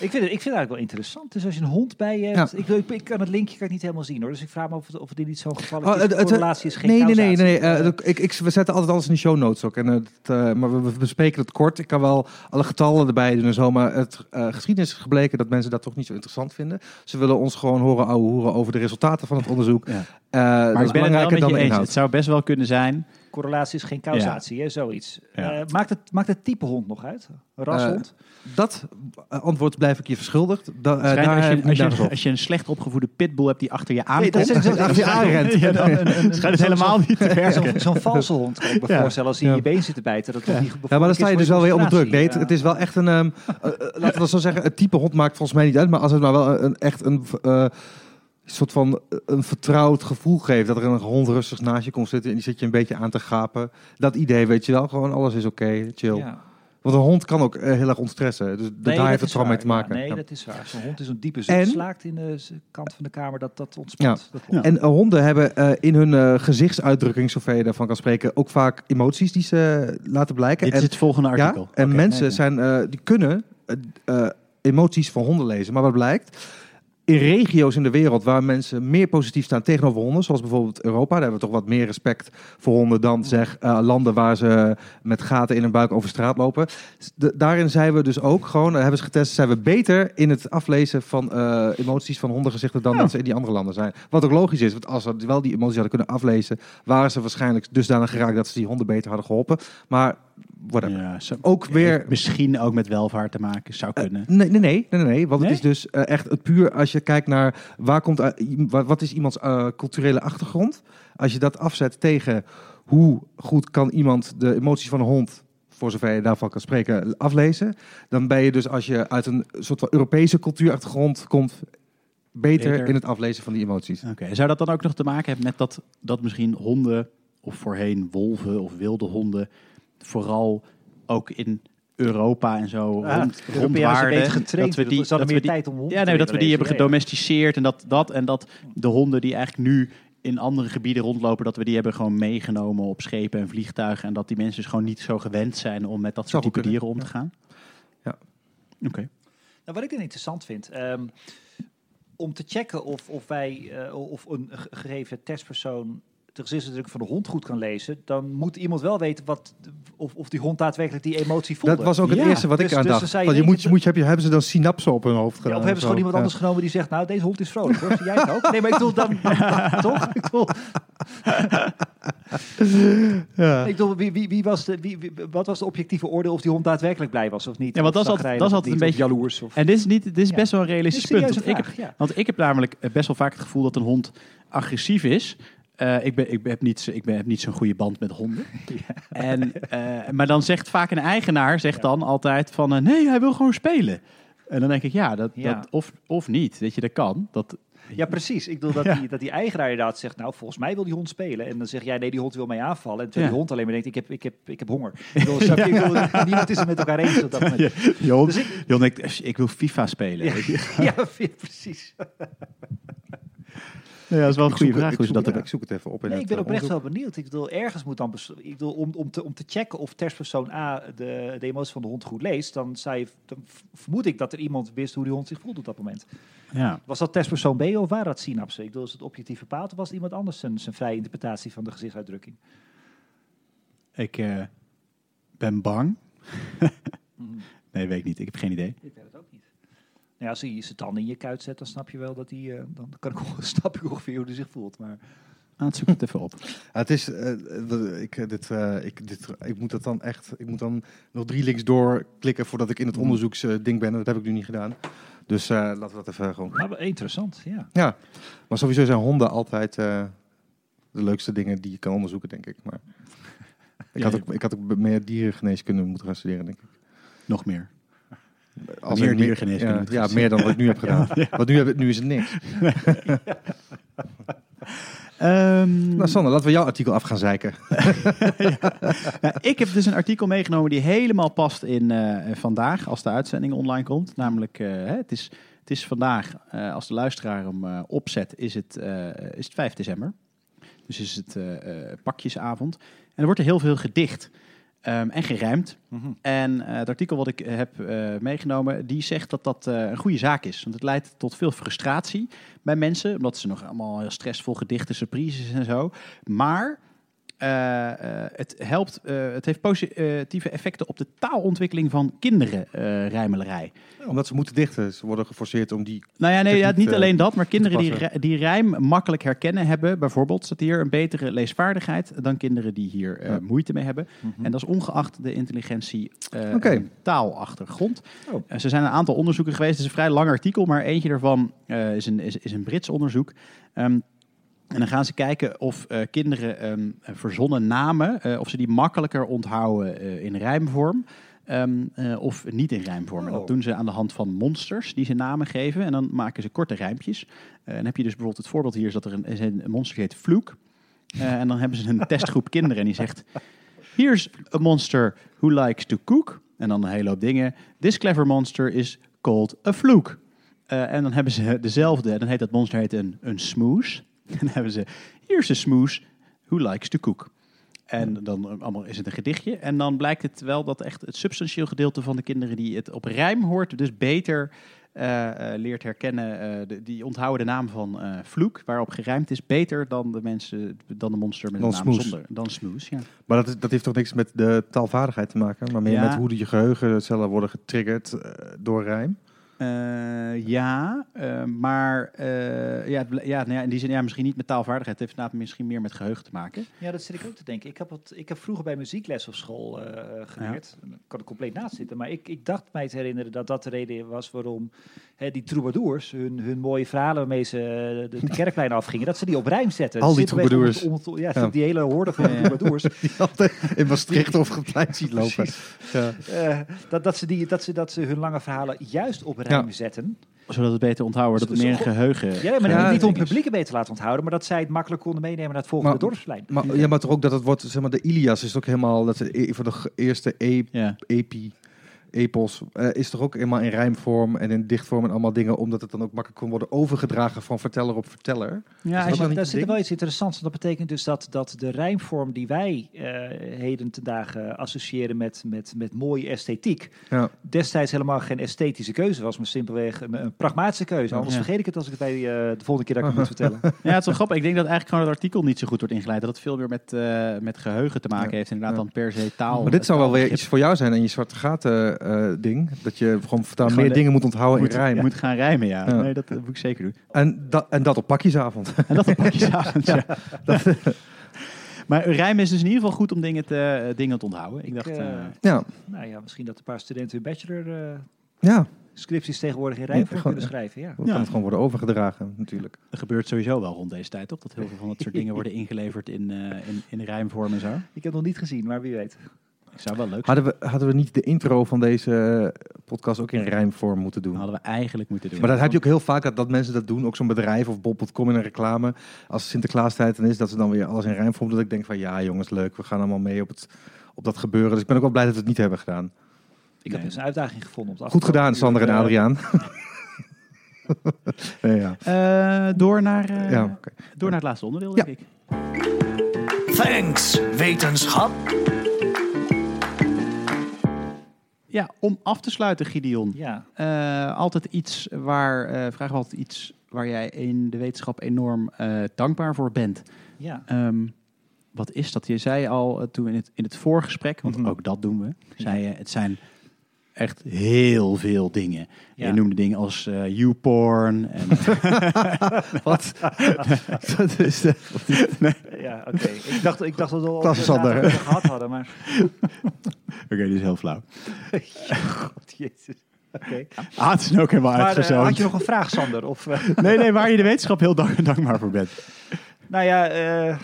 Ik, vind het, ik vind het eigenlijk wel interessant. Dus als je een hond bij je hebt... Ik, ik, ik kan het linkje kan ik niet helemaal zien hoor. Dus ik vraag me of, het, of dit niet zo'n geval is. Oh, het- het- correlatie is geen nee, nee, nee, nee. nee. eh, Eh, ik, ik, we zetten altijd alles in de show notes ook. En het, eh, maar we, we bespreken het kort. Ik kan wel alle getallen erbij doen en zo. Maar het eh, geschiedenis is gebleken dat mensen dat toch niet zo interessant vinden. Ze willen ons gewoon horen ouwe hoeren over de resultaten van het onderzoek. Ja. Eh, Maar dat ik is ben het wel belangrijker met je de eens. inhoud. Het zou best wel kunnen zijn. Correlatie is geen causatie, hè, zoiets. Ja. Eh, maakt, het, maakt het type hond nog uit? Een rashond? Dat eh, antwoord blijf ik je verschuldigd. Da, eh, daar als, je, als, je, als een slecht opgevoede pitbull hebt die achter je Nee, aankomt, dat is- dat is- achter je aanrent. ja, dan Een- een- een- schijnt het zo'n- helemaal niet te Zo'n werken. zo'n valse hond kan ik me voorstellen als hij in je been zit te bijten. Dat niet Ja, maar dan sta je dus wel weer onder druk. Nee, het, is wel echt een... ehm, eh, eh, laten we dat zo zeggen, het type hond maakt volgens mij niet uit. Maar als het maar wel een, een- echt een... eh, soort van eh, een vertrouwd gevoel geeft. Dat er een hond rustig naast je komt zitten en die zit je een beetje aan te gapen. Dat idee weet je wel. Gewoon alles is oké, chill. Ja. Want een hond kan ook eh, heel erg ontstressen. Dus Nee, daar heeft het vooral mee te maken. Ja, nee, Ja. dat is waar. Zo'n hond is een diepe En- zucht slaakt in de kant van de kamer. Dat, dat ontspant. Dat. En eh, honden hebben eh, in hun eh, gezichtsuitdrukking, zover je daarvan kan spreken, ook vaak emoties die ze laten blijken. Dit is En- het volgende Ja, artikel. en mensen nee, zijn, eh, die kunnen emoties van honden lezen. Maar wat blijkt? In regio's in de wereld waar mensen meer positief staan tegenover honden, zoals bijvoorbeeld Europa, daar hebben we toch wat meer respect voor honden dan zeg eh, landen waar ze met gaten in hun buik over straat lopen. De- daarin zijn we dus ook gewoon, eh, hebben ze getest, zijn we beter in het aflezen van eh, emoties van hondengezichten dan Ja. dat ze in die andere landen zijn. Wat ook logisch is, want als ze wel die emoties hadden kunnen aflezen, waren ze waarschijnlijk dusdanig geraakt dat ze die honden beter hadden geholpen. Maar whatever. Ja, zo- Ook weer Misschien ook met welvaart te maken, zou kunnen. Nee, nee, nee, nee, nee, want Nee? het is dus eh, echt het puur als je kijkt naar waar komt, wa- wat is iemands eh, culturele achtergrond. Als je dat afzet tegen hoe goed kan iemand de emoties van een hond, voor zover je daarvan kan spreken, aflezen. Dan ben je dus als je uit een soort van Europese cultuurachtergrond komt, beter, Beter. in het aflezen van die emoties. Oké, Zou dat dan ook nog te maken hebben met dat, dat misschien honden, of voorheen wolven of wilde honden, vooral ook in Europa en zo Ja, rond, rondwaarden, getraind. dat we die, dat we meer die, tijd om ja, nee, dat we die hebben gedomesticeerd en dat, dat en dat de honden die eigenlijk nu in andere gebieden rondlopen, dat we die hebben gewoon meegenomen op schepen en vliegtuigen en dat die mensen dus gewoon niet zo gewend zijn om met dat soort type dieren om te gaan. Ja. Oké. Nou, wat ik dan interessant vind, ehm, om te checken of, of wij eh, of een ge- gegeven testpersoon de gezichtsuitdrukking van de hond goed kan lezen, dan moet iemand wel weten wat, of, of die hond daadwerkelijk die emotie voelde. Dat was ook het Ja. eerste wat ik Dus- aan dus dacht. zei je Want je moet, keer- moet, je, heb je, hebben ze dan synapsen op hun hoofd Ja, gedaan? of hebben ze gewoon iemand Ja. anders genomen die zegt, nou, deze hond is vrolijk hoor. Zie jij het ook? Nee, maar ik bedoel dan, toch? Ik bedoel, Ja. ik bedoel wie, wie, wie was de, wie, wie- wat was de objectieve oordeel of die hond daadwerkelijk blij was of niet? Ja, want dat is altijd- dat is altijd een beetje- jaloers. Of, En dit is, niet, dit is Ja. best wel een realistisch punt. Want ik, heb, want ik heb namelijk eh, best wel vaak het gevoel dat een hond agressief is. Eh, ik, ben, ik, heb niet, ik ben, heb niet zo'n goede band met honden. En, eh, maar dan zegt vaak een eigenaar zegt dan altijd van... eh, nee, hij wil gewoon spelen. En dan denk ik, ja, dat, Ja. Dat, of, of niet. Weet je, dat kan. Dat, Ja, precies. Ik bedoel dat, Ja. die, dat die eigenaar inderdaad zegt, nou, volgens mij wil die hond spelen. En dan zeg jij, nee, die hond wil mij aanvallen. En terwijl Ja. die hond alleen maar denkt, ik heb, ik heb, ik heb honger. Ik bedoel? Ik niemand is het met elkaar eens op dat moment. je hond, Dus ik- je hond denkt, ik wil FIFA spelen. Ja, precies. Ja, dat is wel een goede vraag ik, hoe ze dat hebben. ik zoek het even op. in Nee, het, ik ben eh, oprecht wel benieuwd. Ik bedoel, ergens moet dan... Ik bedoel, om, om, te, om te checken of testpersoon A de, de emotie van de hond goed leest, dan, zei dan vermoed ik dat er iemand wist hoe die hond zich voelt op dat moment. Ja. Was dat testpersoon B of waren dat synapsen? Ik bedoel, is het objectief bepaald of was het iemand anders zijn, zijn vrije interpretatie van de gezichtsuitdrukking? Ik eh, ben bang. nee, weet ik niet. Ik heb geen idee. Ik. Nou ja, als hij zijn tanden in je kuit zet, dan snap je wel dat hij... eh, dan kan ik, snap ik ongeveer hoe hij zich voelt. Maar Ah, het zoek het even op. Ja, het is, eh, ik, eh, dit, eh, ik, dit, ik moet dat dan echt, ik moet dan nog drie links doorklikken voordat ik in het onderzoeksding ben. En dat heb ik nu niet gedaan. Dus eh, laten we dat even gewoon. Maar wel interessant, ja. Ja, maar sowieso zijn honden altijd eh, de leukste dingen die je kan onderzoeken, denk ik. Maar ik, had ook, ik had ook meer dierengeneeskunde moeten gaan studeren, denk ik. Nog meer. Als Meer diergeneeskunde Ja, ja, meer dan wat ik nu heb gedaan. Want nu, heb, nu is het niks. Ehm, Nou, Sander, laten we jouw artikel af gaan zeiken. Nou, ik heb dus een artikel meegenomen die helemaal past in eh, vandaag, als de uitzending online komt. Namelijk, eh, het, is, het is vandaag, eh, als de luisteraar hem opzet, is het, is het 5 december. Dus is het pakjesavond. En er wordt er heel veel gedicht ehm, en gerijmd. En eh, het artikel wat ik eh, heb eh, meegenomen, die zegt dat dat een goede zaak is. Want het leidt tot veel frustratie bij mensen, omdat ze nog allemaal heel stressvol gedichten, surprises en zo. Maar het helpt, eh, het heeft positieve effecten op de taalontwikkeling van kinderen, eh rijmelerij. Omdat ze moeten dichten. Ze worden geforceerd om die... Nou ja, nee, ja, niet eh, alleen dat, maar kinderen die, die rijm makkelijk herkennen hebben, bijvoorbeeld, staat hier een betere leesvaardigheid dan kinderen die hier eh, Ja. moeite mee hebben. En dat is ongeacht de intelligentie eh, en taalachtergrond. Oh. Eh, er zijn een aantal onderzoeken geweest. Het is een vrij lang artikel, maar eentje daarvan eh, is, een, is, is een Brits onderzoek. Ehm, en dan gaan ze kijken of eh, kinderen ehm, verzonnen namen, eh, of ze die makkelijker onthouden eh, in rijmvorm. eh, of niet in rijmvorm. En Oh. dat doen ze aan de hand van monsters die ze namen geven. En dan maken ze korte rijmpjes. En dan heb je dus bijvoorbeeld het voorbeeld hier is dat er een, een monster die heet Vloek. En dan hebben ze een testgroep kinderen en die zegt... Here's a monster who likes to cook. En dan een hele hoop dingen. This clever monster is called a fluke. Eh, en dan hebben ze dezelfde. Dan heet dat monster heet een, een smoes. En dan hebben ze... Here's a smoes who likes to cook. En dan eh, allemaal is het een gedichtje. En dan blijkt het wel dat echt het substantieel gedeelte van de kinderen die het op rijm hoort, dus beter eh, eh, leert herkennen. de- die onthouden de naam van vloek, waarop gerijmd is, beter dan de mensen, dan de monster met Dan de naam smoes. zonder. Dan smoes, ja. Maar dat, is- dat heeft toch niks met de taalvaardigheid te maken, maar meer Ja. met hoe je geheugencellen worden getriggerd door rijm. Eh, ja, eh, maar eh, ja, ja, nou ja, in die zin ja, misschien niet met taalvaardigheid. Het heeft inderdaad misschien meer met geheugen te maken. Ja, dat zit ik ook te denken. Ik heb, het, ik heb vroeger bij muziekles op school eh, geleerd. Ik kan er compleet naast zitten. Maar ik, ik dacht mij te herinneren dat dat de reden was waarom hè, die troubadours, hun, hun mooie verhalen waarmee ze de, de kerklijn afgingen, dat ze die op rijm zetten. Al die troubadours. om ja, Ja. die hele hoorde van Ja, ja. troubadours. Die altijd in Maastricht of het plein ziet lopen. Precies. Ja. Dat, dat, ze die, dat, ze, dat ze hun lange verhalen juist op rijm Ja. zetten. Zodat het beter onthouden wordt, dat het meer een geheugen... Ja, maar Ja, niet om publiek beter te laten onthouden, maar dat zij het makkelijk konden meenemen naar het volgende Maar- dorpsplein. Maar, ja, maar toch ook dat het wordt, zeg maar, de Ilias is ook helemaal, dat is een van de eerste e Ja. Epos eh, is toch ook helemaal in rijmvorm en in dichtvorm en allemaal dingen, omdat het dan ook makkelijk kan worden overgedragen van verteller op verteller. Ja, dat je- daar zit er ding? wel iets interessants. want Dat betekent dus dat, dat de rijmvorm die wij eh, heden ten dagen associëren met, met, met mooie esthetiek, Ja. destijds helemaal geen esthetische keuze was, maar simpelweg een, een pragmatische keuze. Anders Ja. vergeet ik het als ik het bij eh, de volgende keer dat ik het moet vertellen. Ja, het is wel grappig. Ik denk dat eigenlijk gewoon het artikel niet zo goed wordt ingeleid. Dat het veel meer met, eh, met geheugen te maken Ja. heeft. Inderdaad Ja. dan per se taal. Maar dit zou wel weer iets voor jou zijn en je zwarte gaten eh, ding, dat je gewoon voortaan Gewoon meer de- dingen moet onthouden moet, in rijm. moet gaan rijmen, ja. Ja. Nee, dat, dat moet ik zeker doen. En, dat en dat op pakjesavond. En dat een pakjesavond, ja. Maar rijmen is dus in ieder geval goed om dingen te, eh, dingen te onthouden. Ik dacht, eh, eh, ja, nou ja, misschien dat een paar studenten hun bachelor eh, ja. scripties tegenwoordig in rijmvorm gewoon- kunnen schrijven. Ja. Dan kan het gewoon worden overgedragen, natuurlijk. er gebeurt sowieso wel rond deze tijd, toch? Dat heel veel van dat soort dingen worden ingeleverd in, eh, in, in rijmvorm en zo. Ik heb het nog niet gezien, maar wie weet. Ik zou wel leuk zijn. Hadden we, hadden we niet de intro van deze podcast ook in rijmvorm moeten doen? hadden we eigenlijk moeten doen. Maar dat heb je ook heel vaak, dat, dat mensen dat doen. Ook zo'n bedrijf of bol.com in een reclame. Als Sinterklaastijd dan is, dat ze dan weer alles in rijmvorm doen. Dat ik denk van, ja jongens, leuk. We gaan allemaal mee op, het, op dat gebeuren. Dus ik ben ook wel blij dat we het niet hebben gedaan. Ik heb dus een uitdaging gevonden. Om het Goed gedaan, Sander en Adriaan. nee, ja. Eh, door, naar, eh, Ja, oké. door naar het laatste onderdeel, Ja. denk ik. Thanks, wetenschap. Ja, om af te sluiten, Gideon. Ja, Eh, altijd iets waar, eh we altijd iets waar jij in de wetenschap enorm eh, dankbaar voor bent. ja. Ehm, wat is dat? Je zei al toen in het, in het voorgesprek, want Mhm. ook dat doen we, zei je, het zijn echt heel veel dingen. Ja. Je noemde dingen als eh YouPorn en Wat? dat is de... Ja, oké. Ik dacht, ik dacht dat we al gehad hadden, maar... Oké, dit is heel flauw. God, jezus. Oké. Ah, het is ook helemaal Maar uitgezoomd. had je nog een vraag, Sander? Of, eh, Nee, nee, waar je de wetenschap heel dank- dankbaar voor bent. nou ja, eh,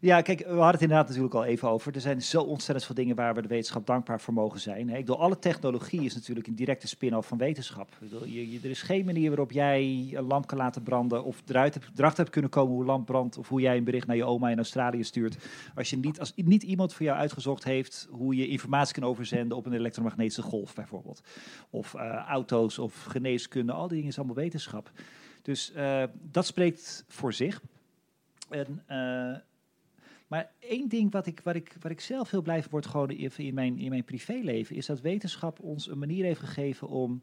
ja, kijk, we hadden het inderdaad natuurlijk al even over. Er zijn zo ontzettend veel dingen waar we de wetenschap dankbaar voor mogen zijn. Ik bedoel, alle technologie is natuurlijk een directe spin-off van wetenschap. Ik bedoel, je- er is geen manier waarop jij een lamp kan laten branden of eruit hebt, erachter hebt kunnen komen hoe een lamp brandt of hoe jij een bericht naar je oma in Australië stuurt. Als, je niet, als niet iemand voor jou uitgezocht heeft hoe je informatie kan overzenden op een elektromagnetische golf bijvoorbeeld. Of eh, auto's of geneeskunde, al die dingen is allemaal wetenschap. Dus eh, dat spreekt voor zich. En, eh, maar één ding wat ik, waar, ik, waar ik zelf heel blij van word, gewoon in mijn, in mijn privéleven, is dat wetenschap ons een manier heeft gegeven om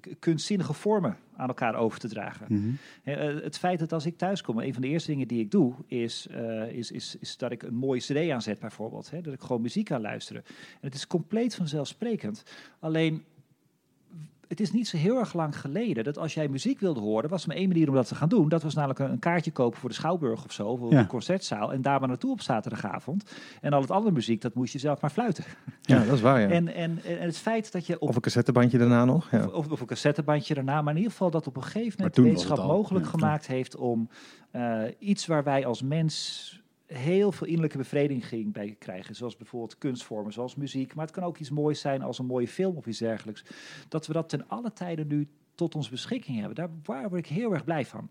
k- kunstzinnige vormen aan elkaar over te dragen. Eh, het feit dat als ik thuis kom, een van de eerste dingen die ik doe, is, is, is, is dat ik een mooie cd aanzet bijvoorbeeld. Hè? Dat ik gewoon muziek kan luisteren. En het is compleet vanzelfsprekend. Alleen, het is niet zo heel erg lang geleden dat als jij muziek wilde horen, was er maar één manier om dat te gaan doen. Dat was namelijk een, kaartje kopen voor de Schouwburg of zo, of Ja. een concertzaal. En daar maar naartoe op zaterdagavond. En al het andere muziek, dat moest je zelf maar fluiten. Ja, dat is waar, ja. En, en, en het feit dat je op Of een cassettebandje daarna nog. Ja. of, of een cassettebandje daarna. Maar in ieder geval dat op een gegeven moment de wetenschap mogelijk ja. gemaakt heeft om eh, iets waar wij als mens heel veel innerlijke bevrediging bij krijgen. Zoals bijvoorbeeld kunstvormen, zoals muziek. Maar het kan ook iets moois zijn als een mooie film of iets dergelijks. Dat we dat ten alle tijden nu tot onze beschikking hebben. Daar waar word ik heel erg blij van.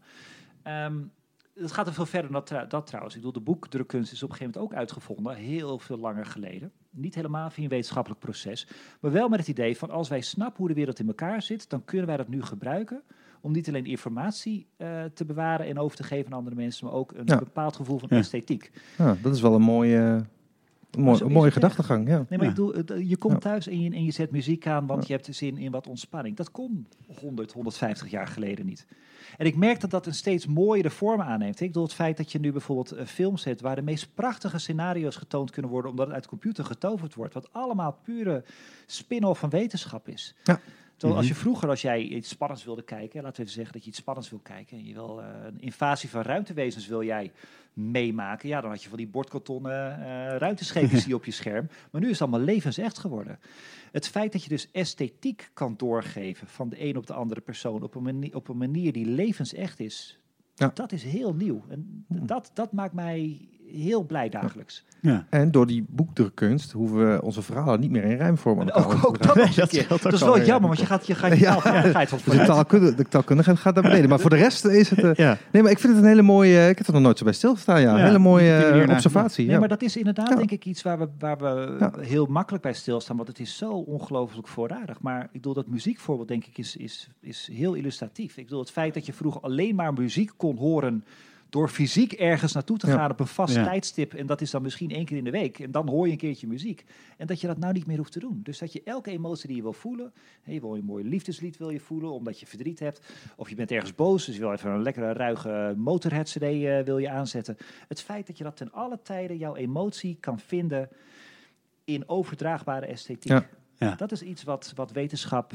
Ehm, het gaat er veel verder dan dat, dat trouwens. Ik bedoel, de boekdrukkunst is op een gegeven moment ook uitgevonden, heel veel langer geleden. Niet helemaal via een wetenschappelijk proces, maar wel met het idee van als wij snappen hoe de wereld in elkaar zit, dan kunnen wij dat nu gebruiken om niet alleen informatie eh, te bewaren en over te geven aan andere mensen, maar ook een Ja. bepaald gevoel van Ja. esthetiek. Ja, dat is wel een mooie, mooi, een mooie gedachtegang. Ja. Nee, maar ik bedoel, het, je komt thuis en je, en je zet muziek aan, want je hebt zin in wat ontspanning. Dat kon 100, 150 jaar geleden niet. En ik merk dat dat een steeds mooiere vorm aanneemt. Ik bedoel, het feit dat je nu bijvoorbeeld eh, films hebt waar de meest prachtige scenario's getoond kunnen worden, omdat het uit de computer getoverd wordt, wat allemaal pure spin-off van wetenschap is. Ja. Terwijl als Mhm. je vroeger, als jij iets spannends wilde kijken, laten we even zeggen dat je iets spannends wil kijken, en je wil eh, een invasie van ruimtewezens wil jij meemaken, ja, dan had je van die bordkartonnen eh ruimteschepen zie op je scherm. Maar nu is het allemaal levensecht geworden. Het feit dat je dus esthetiek kan doorgeven van de een op de andere persoon op een manier, op een manier die levensecht is, Ja. dat is heel nieuw. En Hmm. dat, dat maakt mij heel blij dagelijks. Ja. En door die boekdrukkunst hoeven we onze verhalen niet meer in rijmvorm aan elkaar Ook, dat Nee, nog een dat Dat is wel jammer, want je gaat je, gaat je Ja. taalvaardigheid Dus de, taalkunde, de taalkundigheid gaat naar beneden. Maar voor de rest is het... eh, Ja. Nee, maar ik vind het een hele mooie... Ik heb er nog nooit zo bij stilgestaan, ja. Ja, Een hele mooie eh, observatie. Nee, ja. maar dat is inderdaad Ja. denk ik iets waar we, waar we Ja. heel makkelijk bij stilstaan. Want het is zo ongelooflijk voorradig. Maar ik bedoel, dat muziekvoorbeeld denk ik is, is, is heel illustratief. Ik bedoel, het feit dat je vroeger alleen maar muziek kon horen door fysiek ergens naartoe te Ja. gaan op een vast Ja. tijdstip. En dat is dan misschien één keer in de week. En dan hoor je een keertje muziek. En dat je dat nou niet meer hoeft te doen. Dus dat je elke emotie die je wil voelen. Je wil een mooi liefdeslied wil je voelen, omdat je verdriet hebt. Of je bent ergens boos, dus je wil even een lekkere ruige motorhead cd eh, wil je aanzetten. Het feit dat je dat ten alle tijden jouw emotie kan vinden in overdraagbare esthetiek. Ja. Dat is iets wat, wat wetenschap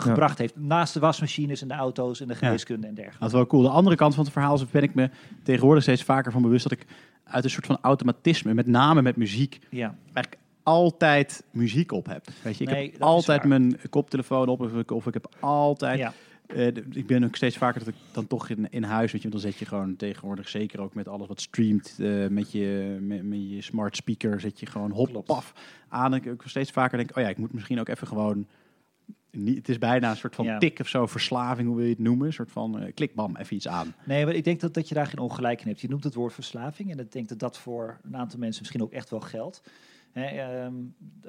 gebracht heeft. Naast de wasmachines en de auto's en de geneeskunde en dergelijke. Dat is wel cool. De andere kant van het verhaal is, ben ik me tegenwoordig steeds vaker van bewust dat ik uit een soort van automatisme, met name met muziek, Ja. eigenlijk altijd muziek op heb. Weet je, ik Nee, heb altijd mijn koptelefoon op of ik, of ik heb altijd. Ja. eh, ik ben ook steeds vaker dat ik dan toch in, in huis, weet je, dan zet je gewoon tegenwoordig zeker ook met alles wat streamt eh, met, je, met, met je smart speaker, zet je gewoon hop paf aan. En ik ook steeds vaker denk, oh ja, ik moet misschien ook even gewoon. Niet, het is bijna een soort van Ja. tik of zo, verslaving, hoe wil je het noemen? Een soort van eh, klikbam, even iets aan. Nee, maar ik denk dat, dat je daar geen ongelijk in hebt. Je noemt het woord verslaving. En ik denk dat dat voor een aantal mensen misschien ook echt wel geldt. Hè, ehm,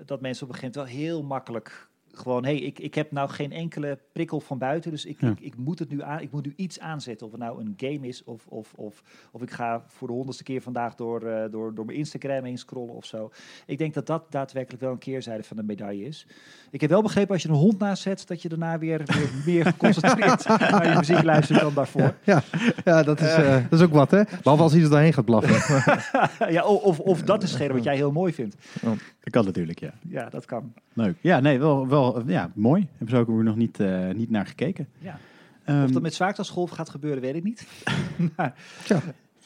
dat mensen op een gegeven moment wel heel makkelijk gewoon, hé, hey, ik, ik heb nou geen enkele prikkel van buiten, dus ik, Ja. ik, ik moet het nu aan, ik moet nu iets aanzetten. Of het nou een game is, of, of, of, of ik ga voor de honderdste keer vandaag door, eh, door, door mijn Instagram heen scrollen of zo. Ik denk dat dat daadwerkelijk wel een keerzijde van de medaille is. Ik heb wel begrepen als je een hond naast zet, dat je daarna weer, weer meer geconcentreerd naar je muziek luistert dan daarvoor. Ja, ja dat, is, eh, dat is ook wat, hè? Behalve als hij er doorheen gaat blaffen. ja, of, of dat is hetgene wat jij heel mooi vindt. Dat kan natuurlijk, ja. Ja, dat kan. Leuk. Ja, nee, wel, wel ja, mooi. Hebben ze ook nog niet, eh, niet naar gekeken. Ja. Ehm, Of dat met zwaartescholf gaat gebeuren, weet ik niet. Maar,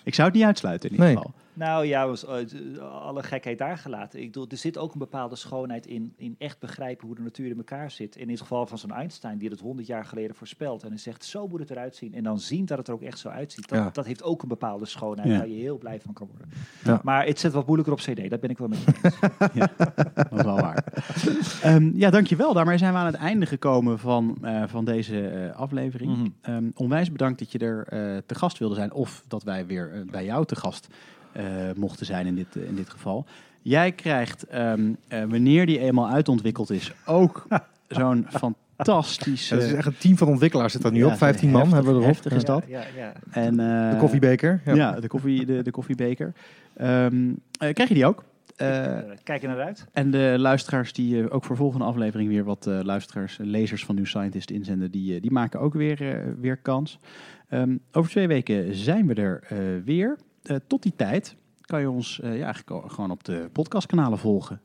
ik zou het niet uitsluiten in ieder Nee. geval. Nou ja, was, eh, alle gekheid daar gelaten. Ik bedoel, er zit ook een bepaalde schoonheid in, in echt begrijpen hoe de natuur in elkaar zit. In het geval van zo'n Einstein, die het honderd jaar geleden voorspelt. En hij zegt, zo moet het eruit zien. En dan zien dat het er ook echt zo uitziet. Dat, Ja. dat heeft ook een bepaalde schoonheid Ja. waar je heel blij van kan worden. Ja. Maar het zit wat moeilijker op cd, dat ben ik wel met je eens. Dat is wel waar. Ehm, ja, dankjewel. Daarmee zijn we aan het einde gekomen van, eh, van deze eh, aflevering. Mhm. Ehm, onwijs bedankt dat je er te gast wilde zijn. Of dat wij weer bij jou te gast mochten zijn in dit, eh, in dit geval. Jij krijgt, ehm, eh, wanneer die eenmaal uitontwikkeld is, ook zo'n fantastische... Ja, dat is echt een team van ontwikkelaars zit daar nu Ja, op. 15 man hebben we erop. is dat. Ja, ja, En, eh, De koffiebeker. Ja, Ja. de, koffie, de, de koffiebeker. Ehm, eh, krijg je die ook? Eh, Eh, Kijk er naar uit. en de luisteraars die eh, ook voor volgende aflevering weer wat eh, luisteraars, eh, lezers van New Scientist inzenden, die, eh, die maken ook weer, eh, weer kans. Ehm, over twee weken zijn we er eh, weer. Eh, tot die tijd kan je ons eh, ja, eigenlijk gewoon op de podcastkanalen volgen.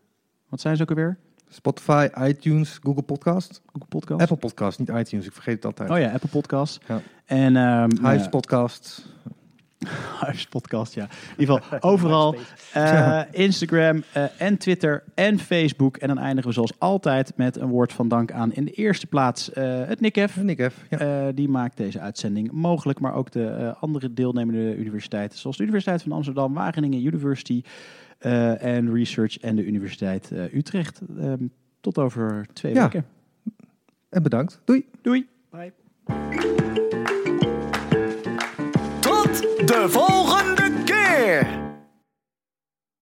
Wat zijn ze ook alweer? Spotify, iTunes, Google Podcast. Google Podcast? Apple Podcast, niet iTunes. Ik vergeet het altijd. Oh ja, Apple Podcast. Ja. En ehm, Hives ja, Podcast. Hives Podcast, ja. In ieder geval overal. Eh, Instagram eh, en Twitter en Facebook. En dan eindigen we zoals altijd met een woord van dank aan in de eerste plaats eh, het NICEF. Ja. Die maakt deze uitzending mogelijk, maar ook de andere deelnemende universiteiten, zoals de Universiteit van Amsterdam, Wageningen University en Research en de Universiteit Utrecht. Ehm, tot over twee Ja. weken. En bedankt. Doei. Doei! Bye. 风